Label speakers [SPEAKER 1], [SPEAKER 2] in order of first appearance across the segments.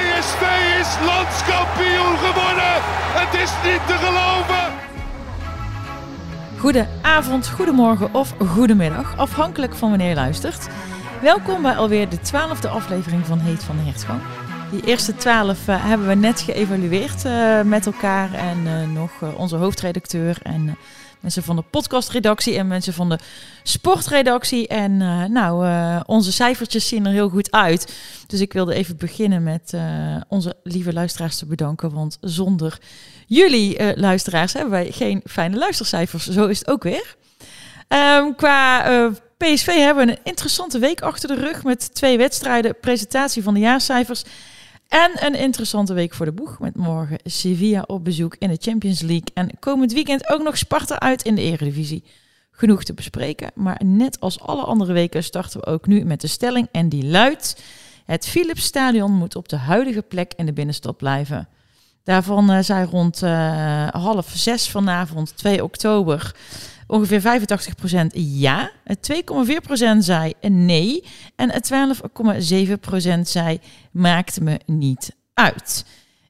[SPEAKER 1] PSV is landskampioen geworden. Het is niet te geloven.
[SPEAKER 2] Goedenavond, goedemorgen of goedemiddag, afhankelijk van wanneer je luistert. Welkom bij alweer de twaalfde aflevering van Heet van de Hertgang. Die eerste twaalf uh, hebben we net geëvalueerd uh, met elkaar en uh, nog onze hoofdredacteur en mensen van de podcastredactie en mensen van de sportredactie. En uh, nou, uh, onze cijfertjes zien er heel goed uit. Dus ik wilde even beginnen met uh, onze lieve luisteraars te bedanken. Want zonder jullie luisteraars hebben wij geen fijne luistercijfers. Zo is het ook weer. Um, qua PSV hebben we een interessante week achter de rug met twee wedstrijden, presentatie van de jaarcijfers. En een interessante week voor de boeg met morgen Sevilla op bezoek in de Champions League. En komend weekend ook nog Sparta uit in de Eredivisie. Genoeg te bespreken, maar net als alle andere weken starten we ook nu met de stelling. En die luidt, het Philips Stadion moet op de huidige plek in de binnenstad blijven. Daarvan uh, zei rond uh, half zes vanavond, 2 oktober, ongeveer 85% ja. 2,4% zei nee. En 12,7% zei maakt me niet uit.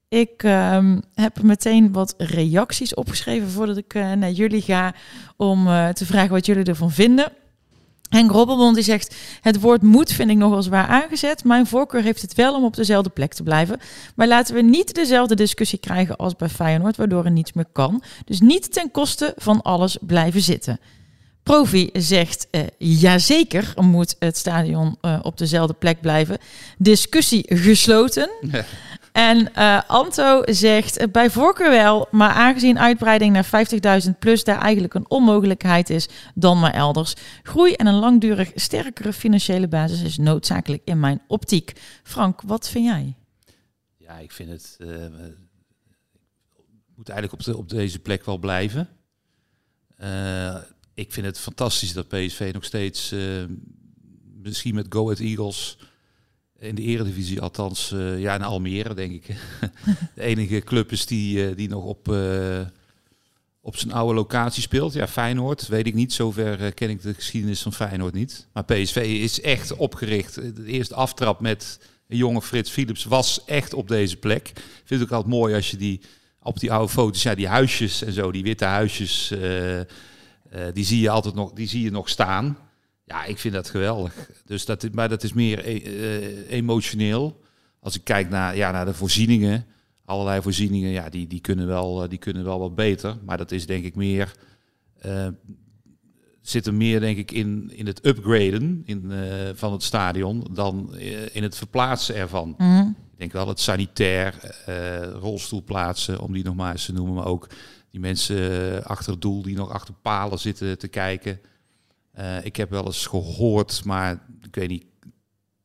[SPEAKER 2] Ik um, heb meteen wat reacties opgeschreven voordat ik uh, naar jullie ga om uh, te vragen wat jullie ervan vinden. Henk Robbelmond die zegt, het woord moet vind ik nogal zwaar aangezet. Mijn voorkeur heeft het wel om op dezelfde plek te blijven. Maar laten we niet dezelfde discussie krijgen als bij Feyenoord, waardoor er niets meer kan. Dus niet ten koste van alles blijven zitten. Profi zegt, uh, jazeker moet het stadion uh, op dezelfde plek blijven. Discussie gesloten. En uh, Anto zegt bij voorkeur wel, maar aangezien uitbreiding naar 50.000 plus daar eigenlijk een onmogelijkheid is, dan maar elders. Groei en een langdurig sterkere financiële basis is noodzakelijk in mijn optiek. Frank, wat vind jij?
[SPEAKER 3] Ja, ik vind het uh, moet eigenlijk op, op deze plek wel blijven. Ik vind het fantastisch dat PSV nog steeds, misschien met Go Ahead Eagles in de eredivisie althans, uh, ja, in Almere denk ik. de enige club is die, uh, die nog op, uh, op zijn oude locatie speelt. Ja, Feyenoord, weet ik niet. Zover ken ik de geschiedenis van Feyenoord niet. Maar PSV is echt opgericht. De eerste aftrap met een jonge Frits Philips was echt op deze plek. Ik vind ook altijd mooi als je die op die oude foto's, ja, die huisjes en zo, die witte huisjes, die zie je altijd nog, die zie je nog staan. Ja, ik vind dat geweldig. Dus dat, maar dat is meer e uh, emotioneel. Als ik kijk naar, ja, naar de voorzieningen, allerlei voorzieningen, ja, die, die, kunnen wel, die kunnen wel wat beter. Maar dat is denk ik meer, uh, zit er meer denk ik in, in het upgraden in, uh, van het stadion dan in het verplaatsen ervan. Mm -hmm. Ik denk wel het sanitair, rolstoelplaatsen, om die nog maar eens te noemen, maar ook die mensen achter het doel die nog achter palen zitten te kijken. Uh, ik heb wel eens gehoord, maar ik weet niet,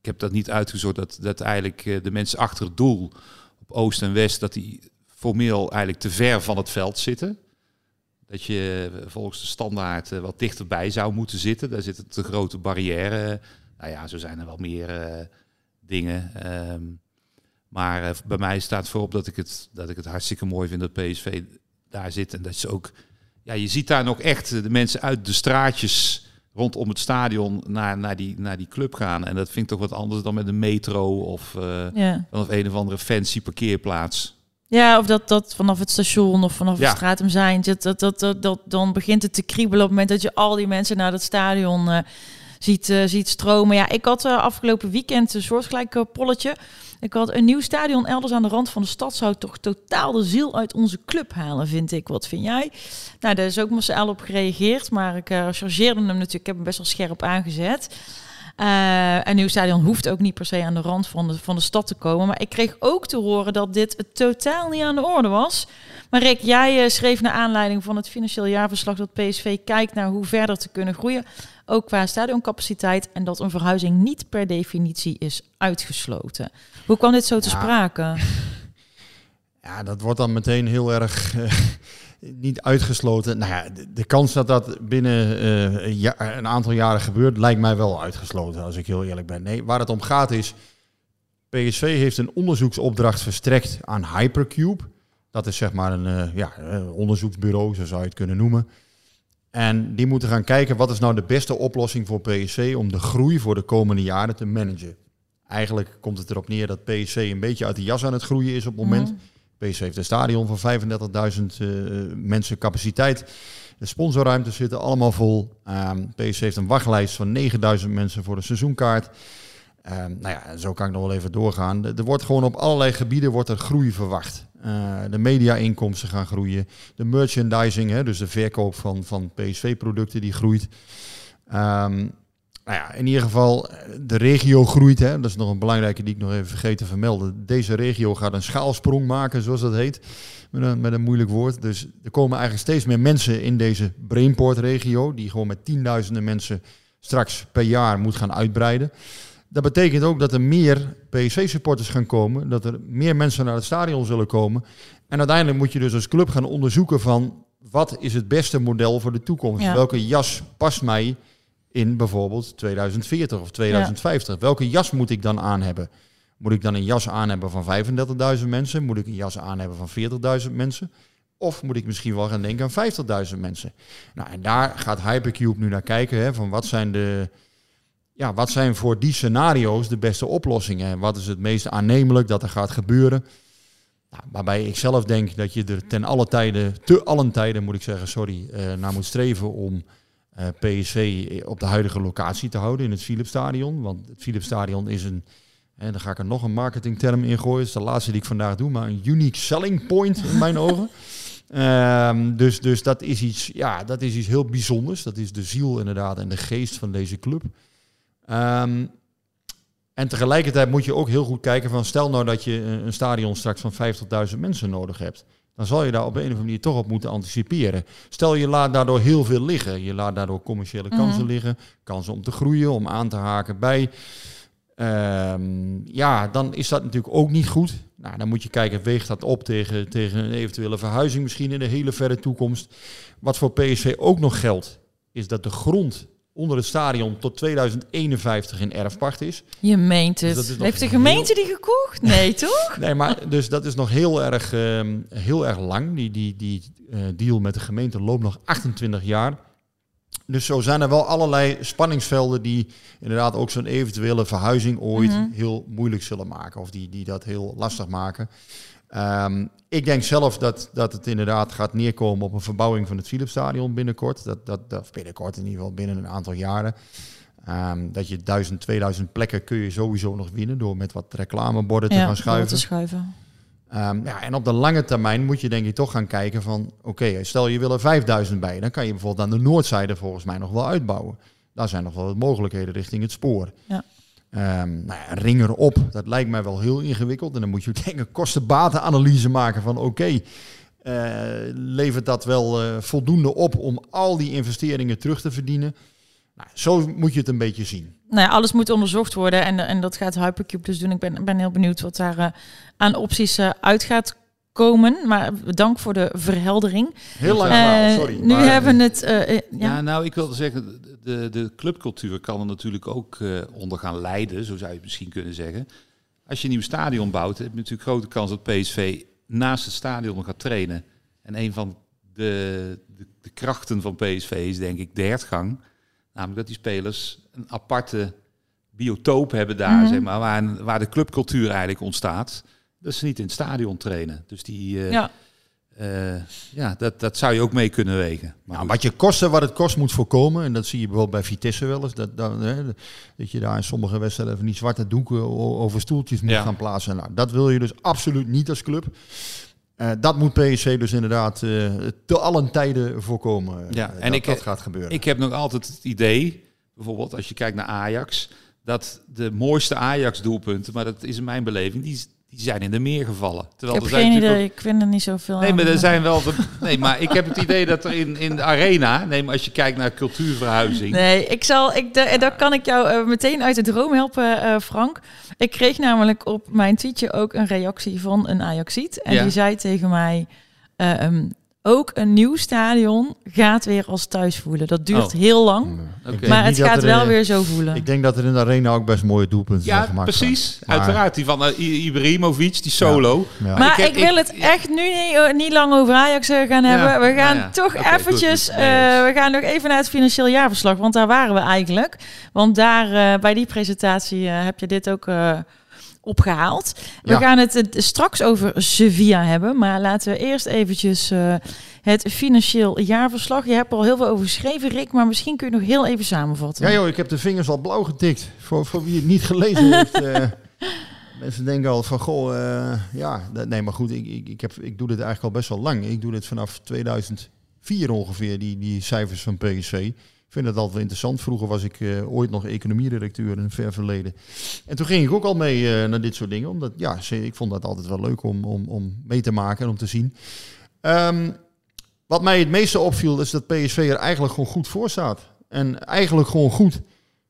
[SPEAKER 3] ik heb dat niet uitgezocht, dat, dat eigenlijk uh, de mensen achter het doel op Oost en West, dat die formeel eigenlijk te ver van het veld zitten. Dat je volgens de standaard wat dichterbij zou moeten zitten. Daar zit een te grote barrière. Nou ja, zo zijn er wel meer dingen. Um, maar bij mij staat voorop dat ik, het, dat ik het hartstikke mooi vind dat PSV daar zit. En dat ze ook, ja, je ziet daar nog echt de mensen uit de straatjes rondom het stadion naar, naar, die, naar die club gaan. En dat vind ik toch wat anders dan met een metro of, uh, ja. of een of andere fancy parkeerplaats.
[SPEAKER 2] Ja, of dat, dat vanaf het station of vanaf ja. de straat zijn. Dat, dat, dat, dat, dat, dan begint het te kriebelen op het moment dat je al die mensen naar dat stadion uh, ziet, uh, ziet stromen. Ja, ik had afgelopen weekend een soortgelijk polletje. Ik had een nieuw stadion elders aan de rand van de stad zou toch totaal de ziel uit onze club halen, vind ik. Wat vind jij? Nou, daar is ook massaal op gereageerd, maar ik uh, chargeerde hem natuurlijk. Ik heb hem best wel scherp aangezet. Uh, een nieuw stadion hoeft ook niet per se aan de rand van de, van de stad te komen. Maar ik kreeg ook te horen dat dit totaal niet aan de orde was. Maar Rick, jij uh, schreef naar aanleiding van het financieel jaarverslag dat PSV kijkt naar hoe verder te kunnen groeien. Ook qua stadioncapaciteit. En dat een verhuizing niet per definitie is uitgesloten. Hoe kwam dit zo te ja. sprake?
[SPEAKER 4] Ja, dat wordt dan meteen heel erg uh, niet uitgesloten. Nou ja, de, kans dat dat binnen uh, een, aantal jaren gebeurt, lijkt mij wel uitgesloten, als ik heel eerlijk ben. Nee, waar het om gaat is, PSV heeft een onderzoeksopdracht verstrekt aan Hypercube. Dat is zeg maar een uh, ja, onderzoeksbureau, zo zou je het kunnen noemen. En die moeten gaan kijken wat is nou de beste oplossing voor PSV om de groei voor de komende jaren te managen. Eigenlijk komt het erop neer dat PSV een beetje uit de jas aan het groeien is op het moment. Mm. PSV heeft een stadion van 35.000 uh, mensen capaciteit. De sponsorruimtes zitten allemaal vol. Um, PSV heeft een wachtlijst van 9000 mensen voor de seizoenkaart. Um, nou ja, zo kan ik nog wel even doorgaan. Er wordt gewoon op allerlei gebieden wordt er groei verwacht. Uh, de media-inkomsten gaan groeien. De merchandising, hè, dus de verkoop van, van PSV-producten, die groeit. Um, nou ja, in ieder geval, de regio groeit. Hè? Dat is nog een belangrijke die ik nog even vergeten te vermelden. Deze regio gaat een schaalsprong maken, zoals dat heet. Met een, met een moeilijk woord. Dus er komen eigenlijk steeds meer mensen in deze Brainport-regio. Die gewoon met tienduizenden mensen straks per jaar moet gaan uitbreiden. Dat betekent ook dat er meer PSV-supporters gaan komen. Dat er meer mensen naar het stadion zullen komen. En uiteindelijk moet je dus als club gaan onderzoeken van... wat is het beste model voor de toekomst? Ja. Welke jas past mij in bijvoorbeeld 2040 of 2050. Ja. Welke jas moet ik dan aan hebben? Moet ik dan een jas aan hebben van 35.000 mensen? Moet ik een jas aan hebben van 40.000 mensen? Of moet ik misschien wel gaan denken aan 50.000 mensen? Nou, en daar gaat Hypercube nu naar kijken. Hè, van wat zijn de. Ja, wat zijn voor die scenario's de beste oplossingen? En wat is het meest aannemelijk dat er gaat gebeuren? Nou, waarbij ik zelf denk dat je er ten alle tijden, te allen tijden moet ik zeggen, sorry, uh, naar moet streven om uh, PSV op de huidige locatie te houden in het Philipsstadion. Want het Philipsstadion is een, en dan ga ik er nog een marketingterm in gooien, dat is de laatste die ik vandaag doe, maar een unique selling point in mijn ogen. Um, dus, dus dat is iets, ja, dat is iets heel bijzonders. Dat is de ziel inderdaad en de geest van deze club. Um, en tegelijkertijd moet je ook heel goed kijken van, stel nou dat je een stadion straks van 50.000 mensen nodig hebt dan zal je daar op een of andere manier toch op moeten anticiperen. Stel je laat daardoor heel veel liggen. Je laat daardoor commerciële kansen mm. liggen, kansen om te groeien, om aan te haken bij. Um, ja, dan is dat natuurlijk ook niet goed. Nou, dan moet je kijken, weegt dat op tegen, tegen een eventuele verhuizing misschien in de hele verre toekomst. Wat voor PSV ook nog geldt, is dat de grond onder het stadion tot 2051 in erfpacht is.
[SPEAKER 2] Je meent het. Dus Heeft de gemeente die gekocht? Nee, toch?
[SPEAKER 4] nee, maar dus dat is nog heel erg, um, heel erg lang. Die, die, die uh, deal met de gemeente loopt nog 28 jaar. Dus zo zijn er wel allerlei spanningsvelden die inderdaad ook zo'n eventuele verhuizing ooit mm -hmm. heel moeilijk zullen maken. Of die, die dat heel lastig maken. Um, ik denk zelf dat, dat het inderdaad gaat neerkomen op een verbouwing van het Philipsstadion binnenkort. Dat, dat, dat binnenkort in ieder geval binnen een aantal jaren. Um, dat je 1000, 2000 plekken kun je sowieso nog winnen door met wat reclameborden te gaan schuiven.
[SPEAKER 2] Te schuiven.
[SPEAKER 4] Um, ja, en op de lange termijn moet je denk ik toch gaan kijken van... oké, okay, stel je wil er 5000 bij, dan kan je bijvoorbeeld aan de noordzijde volgens mij nog wel uitbouwen. Daar zijn nog wel wat mogelijkheden richting het spoor.
[SPEAKER 2] Ja.
[SPEAKER 4] Um, nou dat lijkt mij wel heel ingewikkeld. En dan moet je denk kosten-batenanalyse maken van oké, uh, levert dat wel uh, voldoende op om al die investeringen terug te verdienen? Nou, zo moet je het een beetje zien.
[SPEAKER 2] Nou alles moet onderzocht worden en, en dat gaat Hypercube dus doen. Ik ben, ben heel benieuwd wat daar uh, aan opties uit gaat komen. Maar dank voor de verheldering.
[SPEAKER 4] Heel lang uh, sorry.
[SPEAKER 2] Nu maar, hebben we het... Uh,
[SPEAKER 3] ja. ja. nou, ik wilde zeggen, de, de clubcultuur kan er natuurlijk ook uh, onder gaan leiden, zo zou je het misschien kunnen zeggen. Als je een nieuw stadion bouwt, heb je natuurlijk grote kans dat PSV naast het stadion gaat trainen. En een van de, de, de krachten van PSV is denk ik de hertgang. Namelijk dat die spelers een aparte biotoop hebben daar, mm -hmm. zeg maar, waar, waar de clubcultuur eigenlijk ontstaat dat ze niet in het stadion trainen. Dus die, uh, ja. Uh, ja, dat, dat zou je ook mee kunnen wegen.
[SPEAKER 4] Maar nou, wat je kosten, wat het kost moet voorkomen, en dat zie je bijvoorbeeld bij Vitesse wel eens, dat, dat, hè, dat je daar in sommige wedstrijden van die zwarte doeken over stoeltjes moet ja. gaan plaatsen. Nou, dat wil je dus absoluut niet als club. Uh, dat moet PSC dus inderdaad uh, te allen tijden voorkomen.
[SPEAKER 3] Ja, en
[SPEAKER 4] dat,
[SPEAKER 3] ik,
[SPEAKER 4] dat gaat gebeuren.
[SPEAKER 3] Ik heb nog altijd het idee, bijvoorbeeld als je kijkt naar Ajax, dat de mooiste Ajax-doelpunten, maar dat is in mijn beleving, die, die zijn in de meer gevallen.
[SPEAKER 2] Ik
[SPEAKER 3] Terwijl
[SPEAKER 2] heb
[SPEAKER 3] er zijn
[SPEAKER 2] geen idee, ik vind er niet zoveel
[SPEAKER 3] Nee,
[SPEAKER 2] aan.
[SPEAKER 3] maar er zijn wel. De, nee, maar ik heb het idee dat er in, in de arena, nee, maar als je kijkt naar cultuurverhuizing.
[SPEAKER 2] Nee, ik zal, ik, da- en dan kan ik jou eh, meteen uit de droom helpen, eh, Frank. Ik kreeg namelijk op mijn tweetje ook een reactie van een Ajaxiet. En
[SPEAKER 3] Ja.
[SPEAKER 2] die zei tegen mij, eh, ehm, ook een nieuw stadion gaat weer als thuis voelen. Dat duurt
[SPEAKER 3] Oh.
[SPEAKER 2] heel lang, maar het gaat wel weer zo voelen.
[SPEAKER 4] Ik denk dat er in de arena ook best mooie doelpunten zijn
[SPEAKER 3] Ja,
[SPEAKER 4] gemaakt.
[SPEAKER 3] precies.
[SPEAKER 4] Maar-
[SPEAKER 3] Uiteraard. Die van I- Ibrahimovic, die solo.
[SPEAKER 4] Ja.
[SPEAKER 2] Maar
[SPEAKER 3] Ik
[SPEAKER 2] ik,
[SPEAKER 3] heb-
[SPEAKER 2] wil
[SPEAKER 3] ik-
[SPEAKER 2] het echt nu niet, eh, niet lang over Ajax eh, gaan
[SPEAKER 3] Ja,
[SPEAKER 2] hebben. We gaan
[SPEAKER 3] nou ja.
[SPEAKER 2] toch
[SPEAKER 3] goed,
[SPEAKER 2] eventjes... eh, we gaan nog even naar het financieel jaarverslag. Want daar waren we eigenlijk. Want daar, eh, bij die presentatie heb je dit ook eh, opgehaald. We
[SPEAKER 4] Ja.
[SPEAKER 2] gaan het straks over Sevilla hebben. Maar laten we eerst eventjes eh, het financieel jaarverslag. Je hebt er al heel veel over geschreven, Rick. Maar misschien kun je nog heel even samenvatten.
[SPEAKER 4] Ja joh, ik heb de vingers al blauw getikt. Voor, voor wie het niet gelezen heeft. eh, mensen denken al van, goh, eh, ja. Nee, maar goed, ik, ik, ik, heb, ik doe dit eigenlijk al best wel lang. Ik doe dit vanaf 2004 ongeveer, die, die cijfers van PSV. Ik vind het altijd wel interessant. Vroeger was ik eh, ooit nog economieredacteur in een ver verleden. En toen ging ik ook al mee eh, naar dit soort dingen. Omdat, ja, ik vond dat altijd wel leuk om, om, om mee te maken en om te zien. Ehm, wat mij het meeste opviel is dat PSV er eigenlijk gewoon goed voor staat. En eigenlijk gewoon goed.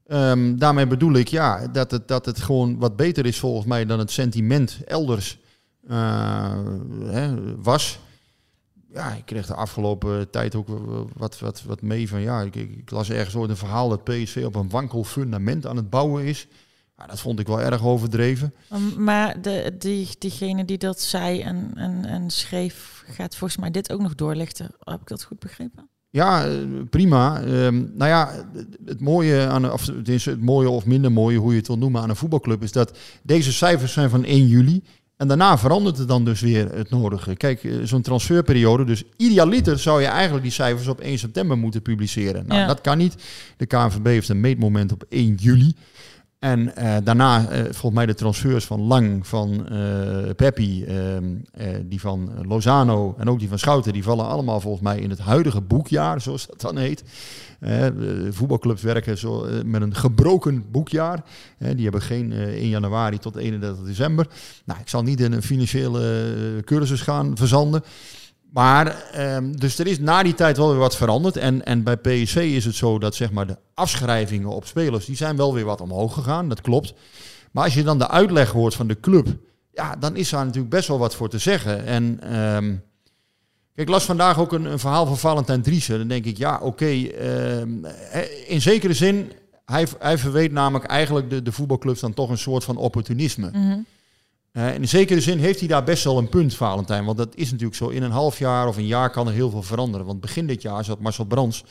[SPEAKER 4] Ehm, daarmee bedoel ik ja, dat, het, dat het gewoon wat beter is volgens mij dan het sentiment elders eh, hè, was. Ja, ik kreeg de afgelopen tijd ook wat, wat, wat mee van ja, ik, ik, las ergens ooit een verhaal dat PSV op een wankel fundament aan het bouwen is. Ja, dat vond ik wel erg overdreven.
[SPEAKER 2] Maar de, die, diegene die dat zei en, en, en schreef, gaat volgens mij dit ook nog doorlichten. Heb ik dat goed begrepen?
[SPEAKER 4] Ja, eh, prima. Ehm, nou ja, het mooie aan, of het is het mooie of minder mooie, hoe je het wil noemen, aan een voetbalclub is dat deze cijfers zijn van 1 juli. En daarna verandert het dan dus weer het nodige. Kijk, eh, zo'n transferperiode. Dus idealiter zou je eigenlijk die cijfers op 1 september moeten publiceren. Nou,
[SPEAKER 2] Ja.
[SPEAKER 4] dat kan niet. De KNVB heeft een meetmoment op 1 juli. En eh, daarna, eh, volgens mij de transfers van Lang, van eh Peppi, ehm, eh, die van Lozano en ook die van Schouten, die vallen allemaal volgens mij in het huidige boekjaar, zoals dat dan heet. Voetbalclubs werken zo, met een gebroken boekjaar. Die hebben geen eh 1 januari tot 31 december. Nou, ik zal niet in een financiële cursus gaan verzanden. Maar, ehm, dus er is na die tijd wel weer wat veranderd. En, en bij PSV is het zo dat zeg maar, de afschrijvingen op spelers, die zijn wel weer wat omhoog gegaan, dat klopt. Maar als je dan de uitleg hoort van de club, ja, dan is daar natuurlijk best wel wat voor te zeggen. En kijk, ik las vandaag ook een, verhaal van Valentijn Driessen. Dan denk ik, ja, oké, ehm, eh, in zekere zin, hij, hij verweet namelijk eigenlijk de, de voetbalclubs dan toch een soort van opportunisme.
[SPEAKER 2] Mhm.
[SPEAKER 4] In zekere zin heeft hij daar best wel een punt, Valentijn. Want dat is natuurlijk zo. In een half jaar of een jaar kan er heel veel veranderen. Want begin dit jaar zat Marcel Brands,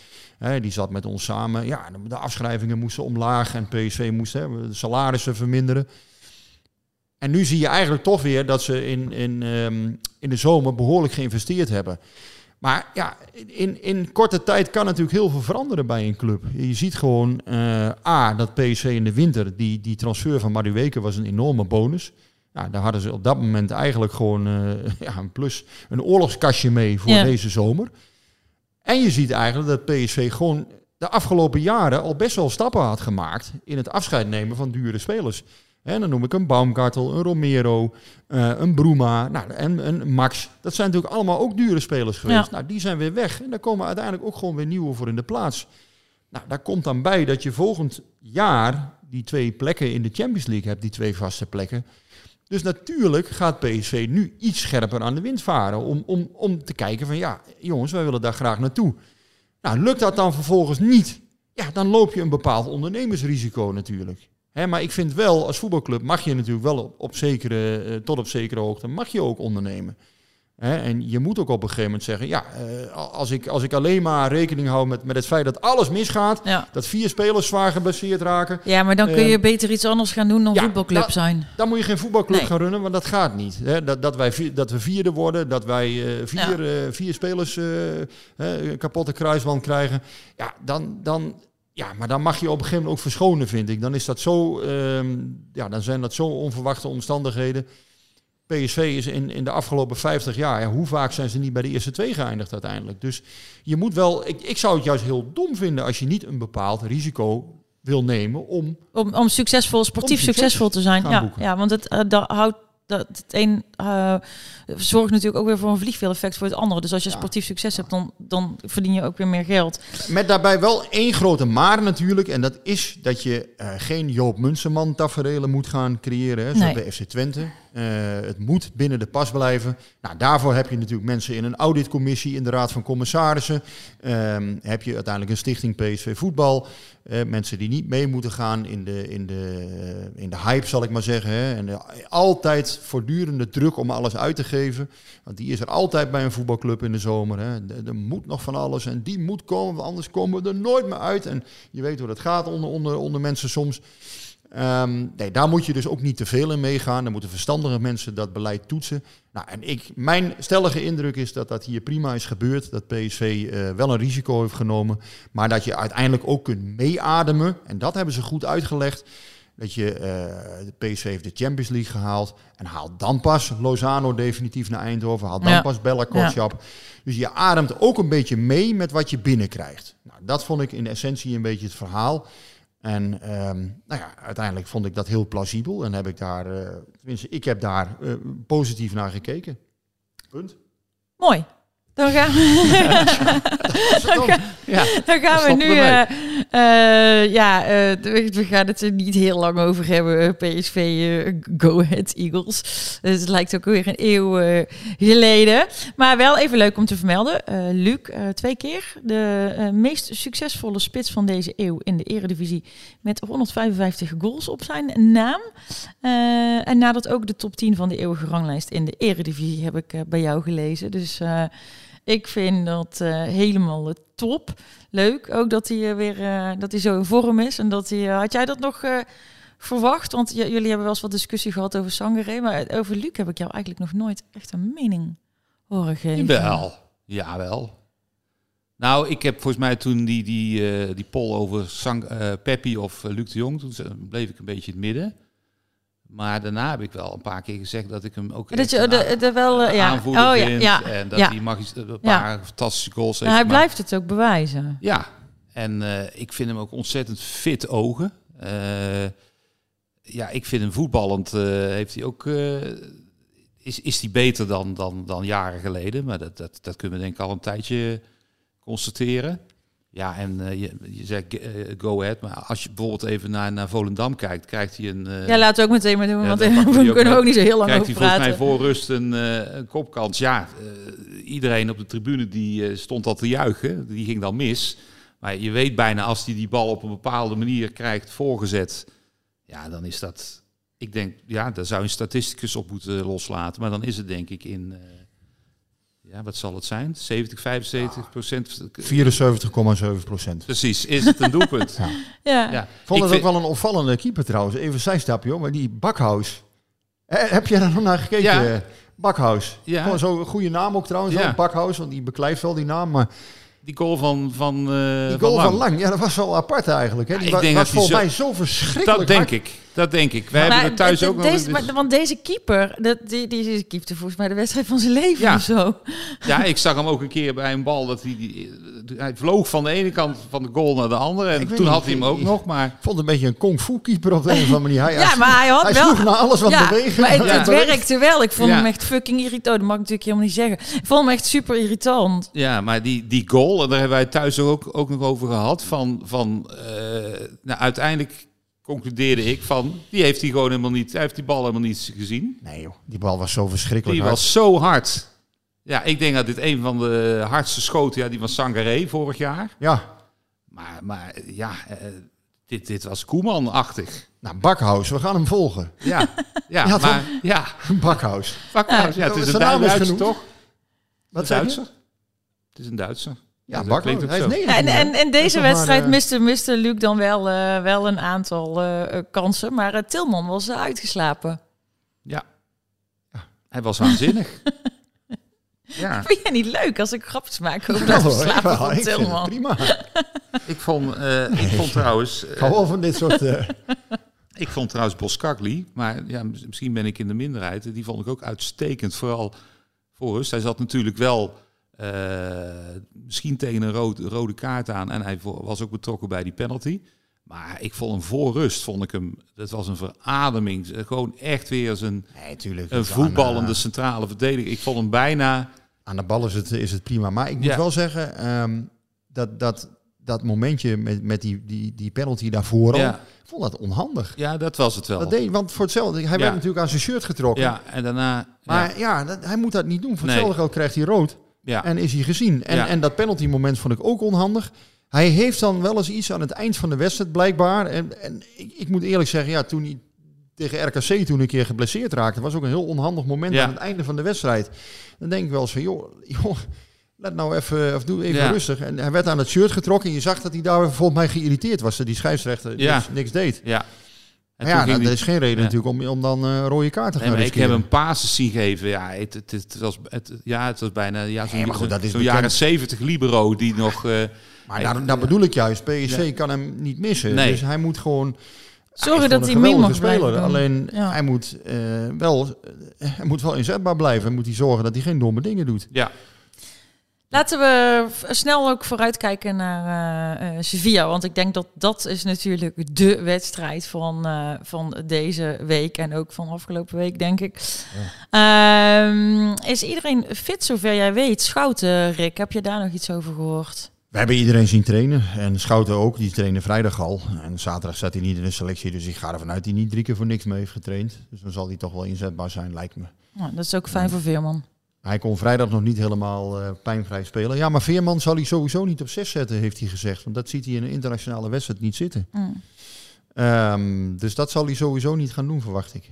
[SPEAKER 4] die zat met ons samen. Ja, de- afschrijvingen moesten omlaag en PSV moest de salarissen verminderen. En nu zie je eigenlijk toch weer dat ze in, in, ehm, in de zomer behoorlijk geïnvesteerd hebben. Maar ja, in, in korte tijd kan natuurlijk heel veel veranderen bij een club. Je ziet gewoon, eh, A, dat PSV in de winter, die, die transfer van Madueke was een enorme bonus. Nou, daar hadden ze op dat moment eigenlijk gewoon eh, ja, een plus, een oorlogskastje mee voor
[SPEAKER 2] Ja. deze
[SPEAKER 4] zomer. En je ziet eigenlijk dat PSV gewoon de afgelopen jaren al best wel stappen had gemaakt in het afscheid nemen van dure spelers. En dan noem ik een Baumgartel, een Romero, eh, een Bruma nou, en een Max. Dat zijn natuurlijk allemaal ook dure spelers geweest.
[SPEAKER 2] Ja.
[SPEAKER 4] Nou, die zijn weer weg. En daar komen uiteindelijk ook gewoon weer nieuwe voor in de plaats. Nou, daar komt dan bij dat je volgend jaar die twee plekken in de Champions League hebt, die twee vaste plekken. Dus natuurlijk gaat PSV nu iets scherper aan de wind varen om, om, om te kijken van ja, jongens, wij willen daar graag naartoe. Nou, lukt dat dan vervolgens niet? Ja, dan loop je een bepaald ondernemersrisico natuurlijk. Maar ik vind wel, als voetbalclub mag je natuurlijk wel op, op zekere, eh, tot op zekere hoogte, mag je ook ondernemen. Hè, en je moet ook op een gegeven moment zeggen, ja, eh, als, ik, als ik alleen maar rekening hou met, met het feit dat alles misgaat,
[SPEAKER 2] Ja.
[SPEAKER 4] dat vier spelers zwaar geblesseerd raken,
[SPEAKER 2] ja, maar dan kun je
[SPEAKER 4] Ehm,
[SPEAKER 2] beter iets anders gaan doen dan
[SPEAKER 4] ja,
[SPEAKER 2] voetbalclub zijn.
[SPEAKER 4] dan moet je geen voetbalclub
[SPEAKER 2] Nee.
[SPEAKER 4] gaan runnen, want dat gaat niet. Hè? Dat, dat, wij, dat we vierde worden, dat wij eh, vier, eh, vier spelers kapotte kruisband krijgen. Ja, dan, dan, ja, maar dan mag je op een gegeven moment ook verschonen, vind ik. Dan, is dat zo, ehm, ja, dan zijn dat zo onverwachte omstandigheden. PSV is in, in de afgelopen 50 jaar, ja, hoe vaak zijn ze niet bij de eerste twee geëindigd uiteindelijk? Dus je moet wel, ik, ik zou het juist heel dom vinden als je niet een bepaald risico wil nemen om...
[SPEAKER 2] Om, om succesvol, sportief
[SPEAKER 4] Om succes
[SPEAKER 2] succesvol te zijn. Ja,
[SPEAKER 4] boeken.
[SPEAKER 2] ja, want het, eh, dat houdt dat het een eh, zorgt natuurlijk ook weer voor een vliegveeleffect voor het andere. Dus als je sportief succes hebt, dan, dan verdien je ook weer meer geld.
[SPEAKER 4] Met daarbij wel één grote maar natuurlijk. En dat is dat je eh, geen Joop Munsterman tafereelen moet gaan creëren. Hè, zoals
[SPEAKER 2] Nee.
[SPEAKER 4] bij FC Twente. Eh, het moet binnen de pas blijven. Nou, daarvoor heb je natuurlijk mensen in een auditcommissie in de Raad van Commissarissen. Ehm, heb je uiteindelijk een stichting PSV Voetbal. Eh, mensen die niet mee moeten gaan in de, in de, in de hype, zal ik maar zeggen. Hè. En eh, altijd voortdurende druk om alles uit te geven. Want die is er altijd bij een voetbalclub in de zomer. Hè. Er moet nog van alles en die moet komen, want anders komen we er nooit meer uit. En je weet hoe dat gaat onder, onder, onder mensen soms. Ehm, nee, daar moet je dus ook niet te veel in meegaan. Dan moeten verstandige mensen dat beleid toetsen. Nou, en ik, mijn stellige indruk is dat dat hier prima is gebeurd. Dat PSV eh, wel een risico heeft genomen. Maar dat je uiteindelijk ook kunt meeademen. En dat hebben ze goed uitgelegd. Dat je, eh, de PSV heeft de Champions League gehaald. En haalt dan pas Lozano definitief naar Eindhoven. Haalt dan
[SPEAKER 2] Ja.
[SPEAKER 4] pas Bella Kotschap. Dus je ademt ook een beetje mee met wat je binnenkrijgt. Nou, dat vond ik in essentie een beetje het verhaal. En ehm, nou ja, uiteindelijk vond ik dat heel plausibel. En heb ik daar, eh, tenminste, ik heb daar eh, positief naar gekeken. Punt.
[SPEAKER 2] Mooi. Dan gaan dan gaan,
[SPEAKER 4] Ja,
[SPEAKER 2] dan gaan we nu.
[SPEAKER 4] we
[SPEAKER 2] eh, eh, ja, eh, we we gaan het er niet heel lang over hebben. PSV Go Ahead Eagles. Dus het lijkt ook weer een eeuw geleden. Maar wel even leuk om te vermelden. Luc, twee keer de meest succesvolle spits van deze eeuw in de Eredivisie. Met 155 goals op zijn naam. En nadat ook de top 10 van de eeuwige ranglijst in de Eredivisie heb ik bij jou gelezen. Dus ik vind dat eh, helemaal eh, top. Leuk ook dat hij eh, weer dat hij zo in vorm is. En dat hij. had jij dat nog verwacht? Want jullie hebben wel eens wat discussie gehad over Sangaré. Maar over Luc heb ik jou eigenlijk nog nooit echt een mening horen geven.
[SPEAKER 3] Jawel, jawel. Nou, ik heb volgens mij toen die, die, die poll over Sang, Peppi of Luc de Jong, toen bleef ik een beetje in het midden. Maar daarna heb ik wel een paar keer gezegd dat ik hem ook
[SPEAKER 2] Dat je de, wel. eh, ja.
[SPEAKER 3] aanvoerder
[SPEAKER 2] Oh ja.
[SPEAKER 3] En dat
[SPEAKER 2] ja.
[SPEAKER 3] hij mag een paar fantastische goals heeft
[SPEAKER 2] Nou, hij blijft het ook bewijzen.
[SPEAKER 3] Ja, en eh, ik vind hem ook ontzettend fit ogen. Eh, ja, ik vind hem voetballend heeft hij ook. is, is hij beter dan, dan, dan jaren geleden? Maar dat, dat, dat kunnen we denk ik al een tijdje constateren. Ja, en eh, je, je zegt eh, go ahead. Maar als je bijvoorbeeld even naar, naar Volendam kijkt, krijgt hij een. eh,
[SPEAKER 2] Ja, laten we ook meteen maar doen,
[SPEAKER 3] ja,
[SPEAKER 2] want we kunnen
[SPEAKER 3] mee.
[SPEAKER 2] ook niet zo heel lang
[SPEAKER 3] Krijgt
[SPEAKER 2] over
[SPEAKER 3] hij volgens
[SPEAKER 2] praten.
[SPEAKER 3] mij voor rust een, een kopkans. Ja, iedereen op de tribune die stond al te juichen. Die ging dan mis. Maar je weet bijna als hij die bal op een bepaalde manier krijgt voorgezet. Ja, dan is dat... Ik denk, ja, daar zou een statisticus op moeten loslaten. Maar dan is het denk ik in... ja, wat zal het zijn? 70, 75 procent?
[SPEAKER 4] 74,7 procent.
[SPEAKER 3] Precies, is het een doelpunt.
[SPEAKER 4] Ja.
[SPEAKER 2] Ja.
[SPEAKER 3] Ja.
[SPEAKER 4] Ik vond
[SPEAKER 3] Ik
[SPEAKER 4] het
[SPEAKER 3] vind-
[SPEAKER 4] ook wel een opvallende keeper trouwens. Even zijstapje hoor, maar die Bakhuis. Eh, heb je daar nog naar gekeken?
[SPEAKER 3] Ja.
[SPEAKER 4] eh? Bakhuis.
[SPEAKER 3] Ja.
[SPEAKER 4] Gewoon zo'n goede naam ook trouwens.
[SPEAKER 3] Ja.
[SPEAKER 4] Ja. Bakhuis, want die beklijft wel die naam. Maar
[SPEAKER 3] Die goal van, van, eh,
[SPEAKER 4] die
[SPEAKER 3] van
[SPEAKER 4] goal van
[SPEAKER 3] Lang.
[SPEAKER 4] Lang, ja, dat was wel apart eigenlijk. Hè? Die
[SPEAKER 3] ik
[SPEAKER 4] wa-
[SPEAKER 3] denk
[SPEAKER 4] was
[SPEAKER 3] dat
[SPEAKER 4] volgens
[SPEAKER 3] zo-
[SPEAKER 4] mij zo verschrikkelijk
[SPEAKER 3] Dat denk
[SPEAKER 4] hard.
[SPEAKER 3] ik. Dat denk ik. Wij hebben er thuis
[SPEAKER 2] de-
[SPEAKER 3] ook nog...
[SPEAKER 2] deze,
[SPEAKER 3] eens-
[SPEAKER 2] maar- Want deze keeper, dat, die, die, die keepte volgens mij de wedstrijd van zijn leven
[SPEAKER 3] Ja.
[SPEAKER 2] of zo.
[SPEAKER 3] Ja, ik zag hem ook een keer bij een bal dat hij, die, hij vloog van de ene kant van de goal naar de andere. En
[SPEAKER 4] Ik
[SPEAKER 3] toen
[SPEAKER 4] niet,
[SPEAKER 3] had hij hem ook
[SPEAKER 4] ik-
[SPEAKER 3] nog, maar
[SPEAKER 4] Ik vond het een beetje een kung fu keeper op de een of andere manier. Hij,
[SPEAKER 2] Ja, maar hij had
[SPEAKER 4] hij
[SPEAKER 2] wel...
[SPEAKER 4] naar alles wat
[SPEAKER 2] ja,
[SPEAKER 4] bewegen.
[SPEAKER 2] Maar het, werkte wel. Ik vond
[SPEAKER 3] Ja.
[SPEAKER 2] hem echt fucking irritant. Dat mag ik natuurlijk helemaal niet zeggen. Ik vond hem echt super irritant.
[SPEAKER 3] ja, maar die, die goal, en daar hebben wij thuis ook, ook nog over gehad. Van, van eh, nou, uiteindelijk concludeerde ik van, die heeft hij gewoon helemaal niet, hij heeft die bal helemaal niet gezien.
[SPEAKER 4] Nee joh, die bal was zo verschrikkelijk
[SPEAKER 3] Die
[SPEAKER 4] hard.
[SPEAKER 3] was zo hard. Ja, ik denk dat dit een van de hardste schoten, ja, die van Sangaré vorig jaar.
[SPEAKER 4] Ja,
[SPEAKER 3] Maar, maar ja, eh, dit, dit was Koeman-achtig.
[SPEAKER 4] nou Bakhuis, we gaan hem volgen.
[SPEAKER 3] Ja, ja,
[SPEAKER 4] Ja,
[SPEAKER 3] maar ja,
[SPEAKER 4] Bakhuis.
[SPEAKER 3] Bakhuis, ja, het is een Duitser, toch?
[SPEAKER 4] Wat
[SPEAKER 3] Een
[SPEAKER 4] zei je?
[SPEAKER 3] Duitser. Het is een Duitser.
[SPEAKER 4] Ja,
[SPEAKER 3] ook
[SPEAKER 4] Hij is
[SPEAKER 3] zo.
[SPEAKER 4] 19.
[SPEAKER 2] En, en, deze
[SPEAKER 4] maar,
[SPEAKER 2] wedstrijd miste, miste Luc dan wel, eh, wel een aantal eh, kansen. Maar eh, Tilman was uitgeslapen.
[SPEAKER 3] Ja. Hij was waanzinnig. ja,
[SPEAKER 2] Vind jij niet leuk als ik grapjes maak over
[SPEAKER 4] Ja,
[SPEAKER 2] dat
[SPEAKER 4] ja,
[SPEAKER 2] van
[SPEAKER 4] het
[SPEAKER 2] Tilman?
[SPEAKER 4] prima.
[SPEAKER 3] ik vond, eh, ik vond trouwens...
[SPEAKER 4] Wel van dit soort... eh,
[SPEAKER 3] Ik vond trouwens Boskakli, maar ja, mis- misschien ben ik in de minderheid. Die vond ik ook uitstekend, vooral voor rust. Hij zat natuurlijk wel misschien tegen een rood, rode kaart aan. En hij was ook betrokken bij die penalty. Maar ik vond hem voor rust, vond ik hem, dat was een verademing. Gewoon echt weer een,
[SPEAKER 4] Nee, tuurlijk.
[SPEAKER 3] een
[SPEAKER 4] Dus
[SPEAKER 3] voetballende
[SPEAKER 4] aan, eh,
[SPEAKER 3] centrale verdediger. Ik vond hem bijna...
[SPEAKER 4] aan de bal is het, is het prima. Maar ik moet
[SPEAKER 3] Ja.
[SPEAKER 4] wel zeggen, ehm, dat, dat, dat momentje met, met die, die, die penalty daarvoor al,
[SPEAKER 3] Ja,
[SPEAKER 4] vond dat onhandig.
[SPEAKER 3] ja, dat was het wel.
[SPEAKER 4] Dat deed, want voor hetzelfde, hij
[SPEAKER 3] Ja.
[SPEAKER 4] werd natuurlijk aan zijn shirt getrokken.
[SPEAKER 3] ja, en daarna...
[SPEAKER 4] Maar ja, dat, hij moet dat niet doen. Voor
[SPEAKER 3] Nee.
[SPEAKER 4] hetzelfde geld krijgt hij rood
[SPEAKER 3] ja,
[SPEAKER 4] en is hij gezien. En,
[SPEAKER 3] Ja.
[SPEAKER 4] en dat penalty moment vond ik ook onhandig. Hij heeft dan wel eens iets aan het eind van de wedstrijd blijkbaar. En, en ik, ik moet eerlijk zeggen, ja, toen hij tegen RKC toen een keer geblesseerd raakte, was ook een heel onhandig moment
[SPEAKER 3] Ja.
[SPEAKER 4] aan het einde van de wedstrijd. Dan denk ik wel eens van, joh, joh let nou even, of doe even
[SPEAKER 3] Ja.
[SPEAKER 4] rustig. En hij werd aan het shirt getrokken en je zag dat hij daar volgens mij geïrriteerd was. Dat die scheidsrechter
[SPEAKER 3] Ja.
[SPEAKER 4] niks, niks deed.
[SPEAKER 3] ja. En
[SPEAKER 4] ja,
[SPEAKER 3] ging
[SPEAKER 4] nou,
[SPEAKER 3] die-
[SPEAKER 4] er is geen reden
[SPEAKER 3] Ja.
[SPEAKER 4] natuurlijk om, om dan eh rode kaart te gaan
[SPEAKER 3] Nee, maar ik heb een passes zien geven. Ja, het, het, het was, het, ja, het was bijna ja, zo'n
[SPEAKER 4] Nee, maar goed, dat is
[SPEAKER 3] zo'n
[SPEAKER 4] bekend.
[SPEAKER 3] jaren 70 libero die nog... eh,
[SPEAKER 4] Maar daar, daar bedoel ik juist, PSV
[SPEAKER 3] Ja.
[SPEAKER 4] kan hem niet missen.
[SPEAKER 3] Nee.
[SPEAKER 4] Dus hij moet gewoon...
[SPEAKER 2] Zorgen dat hij mee mag
[SPEAKER 4] speler.
[SPEAKER 2] doen.
[SPEAKER 4] Alleen
[SPEAKER 2] Ja.
[SPEAKER 4] hij, moet, eh, wel, hij moet wel inzetbaar blijven. En moet hij zorgen dat hij geen domme dingen doet.
[SPEAKER 3] ja,
[SPEAKER 2] Laten we snel ook vooruitkijken naar eh, Sevilla. Want ik denk dat dat is natuurlijk de wedstrijd van, eh, van deze week. En ook van afgelopen week, denk ik. Ehm, is iedereen fit zover jij weet? Schouten, Rick, heb je daar nog iets over gehoord?
[SPEAKER 4] We hebben iedereen zien trainen. En Schouten ook. Die trainde vrijdag al. En zaterdag zat hij niet in de selectie. Dus ik ga ervan uit dat hij niet drie keer voor niks mee heeft getraind. Dus dan zal hij toch wel inzetbaar zijn, lijkt me.
[SPEAKER 2] Nou, dat is ook fijn voor Veerman.
[SPEAKER 4] Hij kon vrijdag nog niet helemaal eh, pijnvrij spelen. Ja, maar Veerman zal hij sowieso niet op zes zetten, heeft hij gezegd. Want dat ziet hij in een internationale wedstrijd niet zitten.
[SPEAKER 2] Mm.
[SPEAKER 4] Ehm, dus dat zal hij sowieso niet gaan doen, verwacht ik.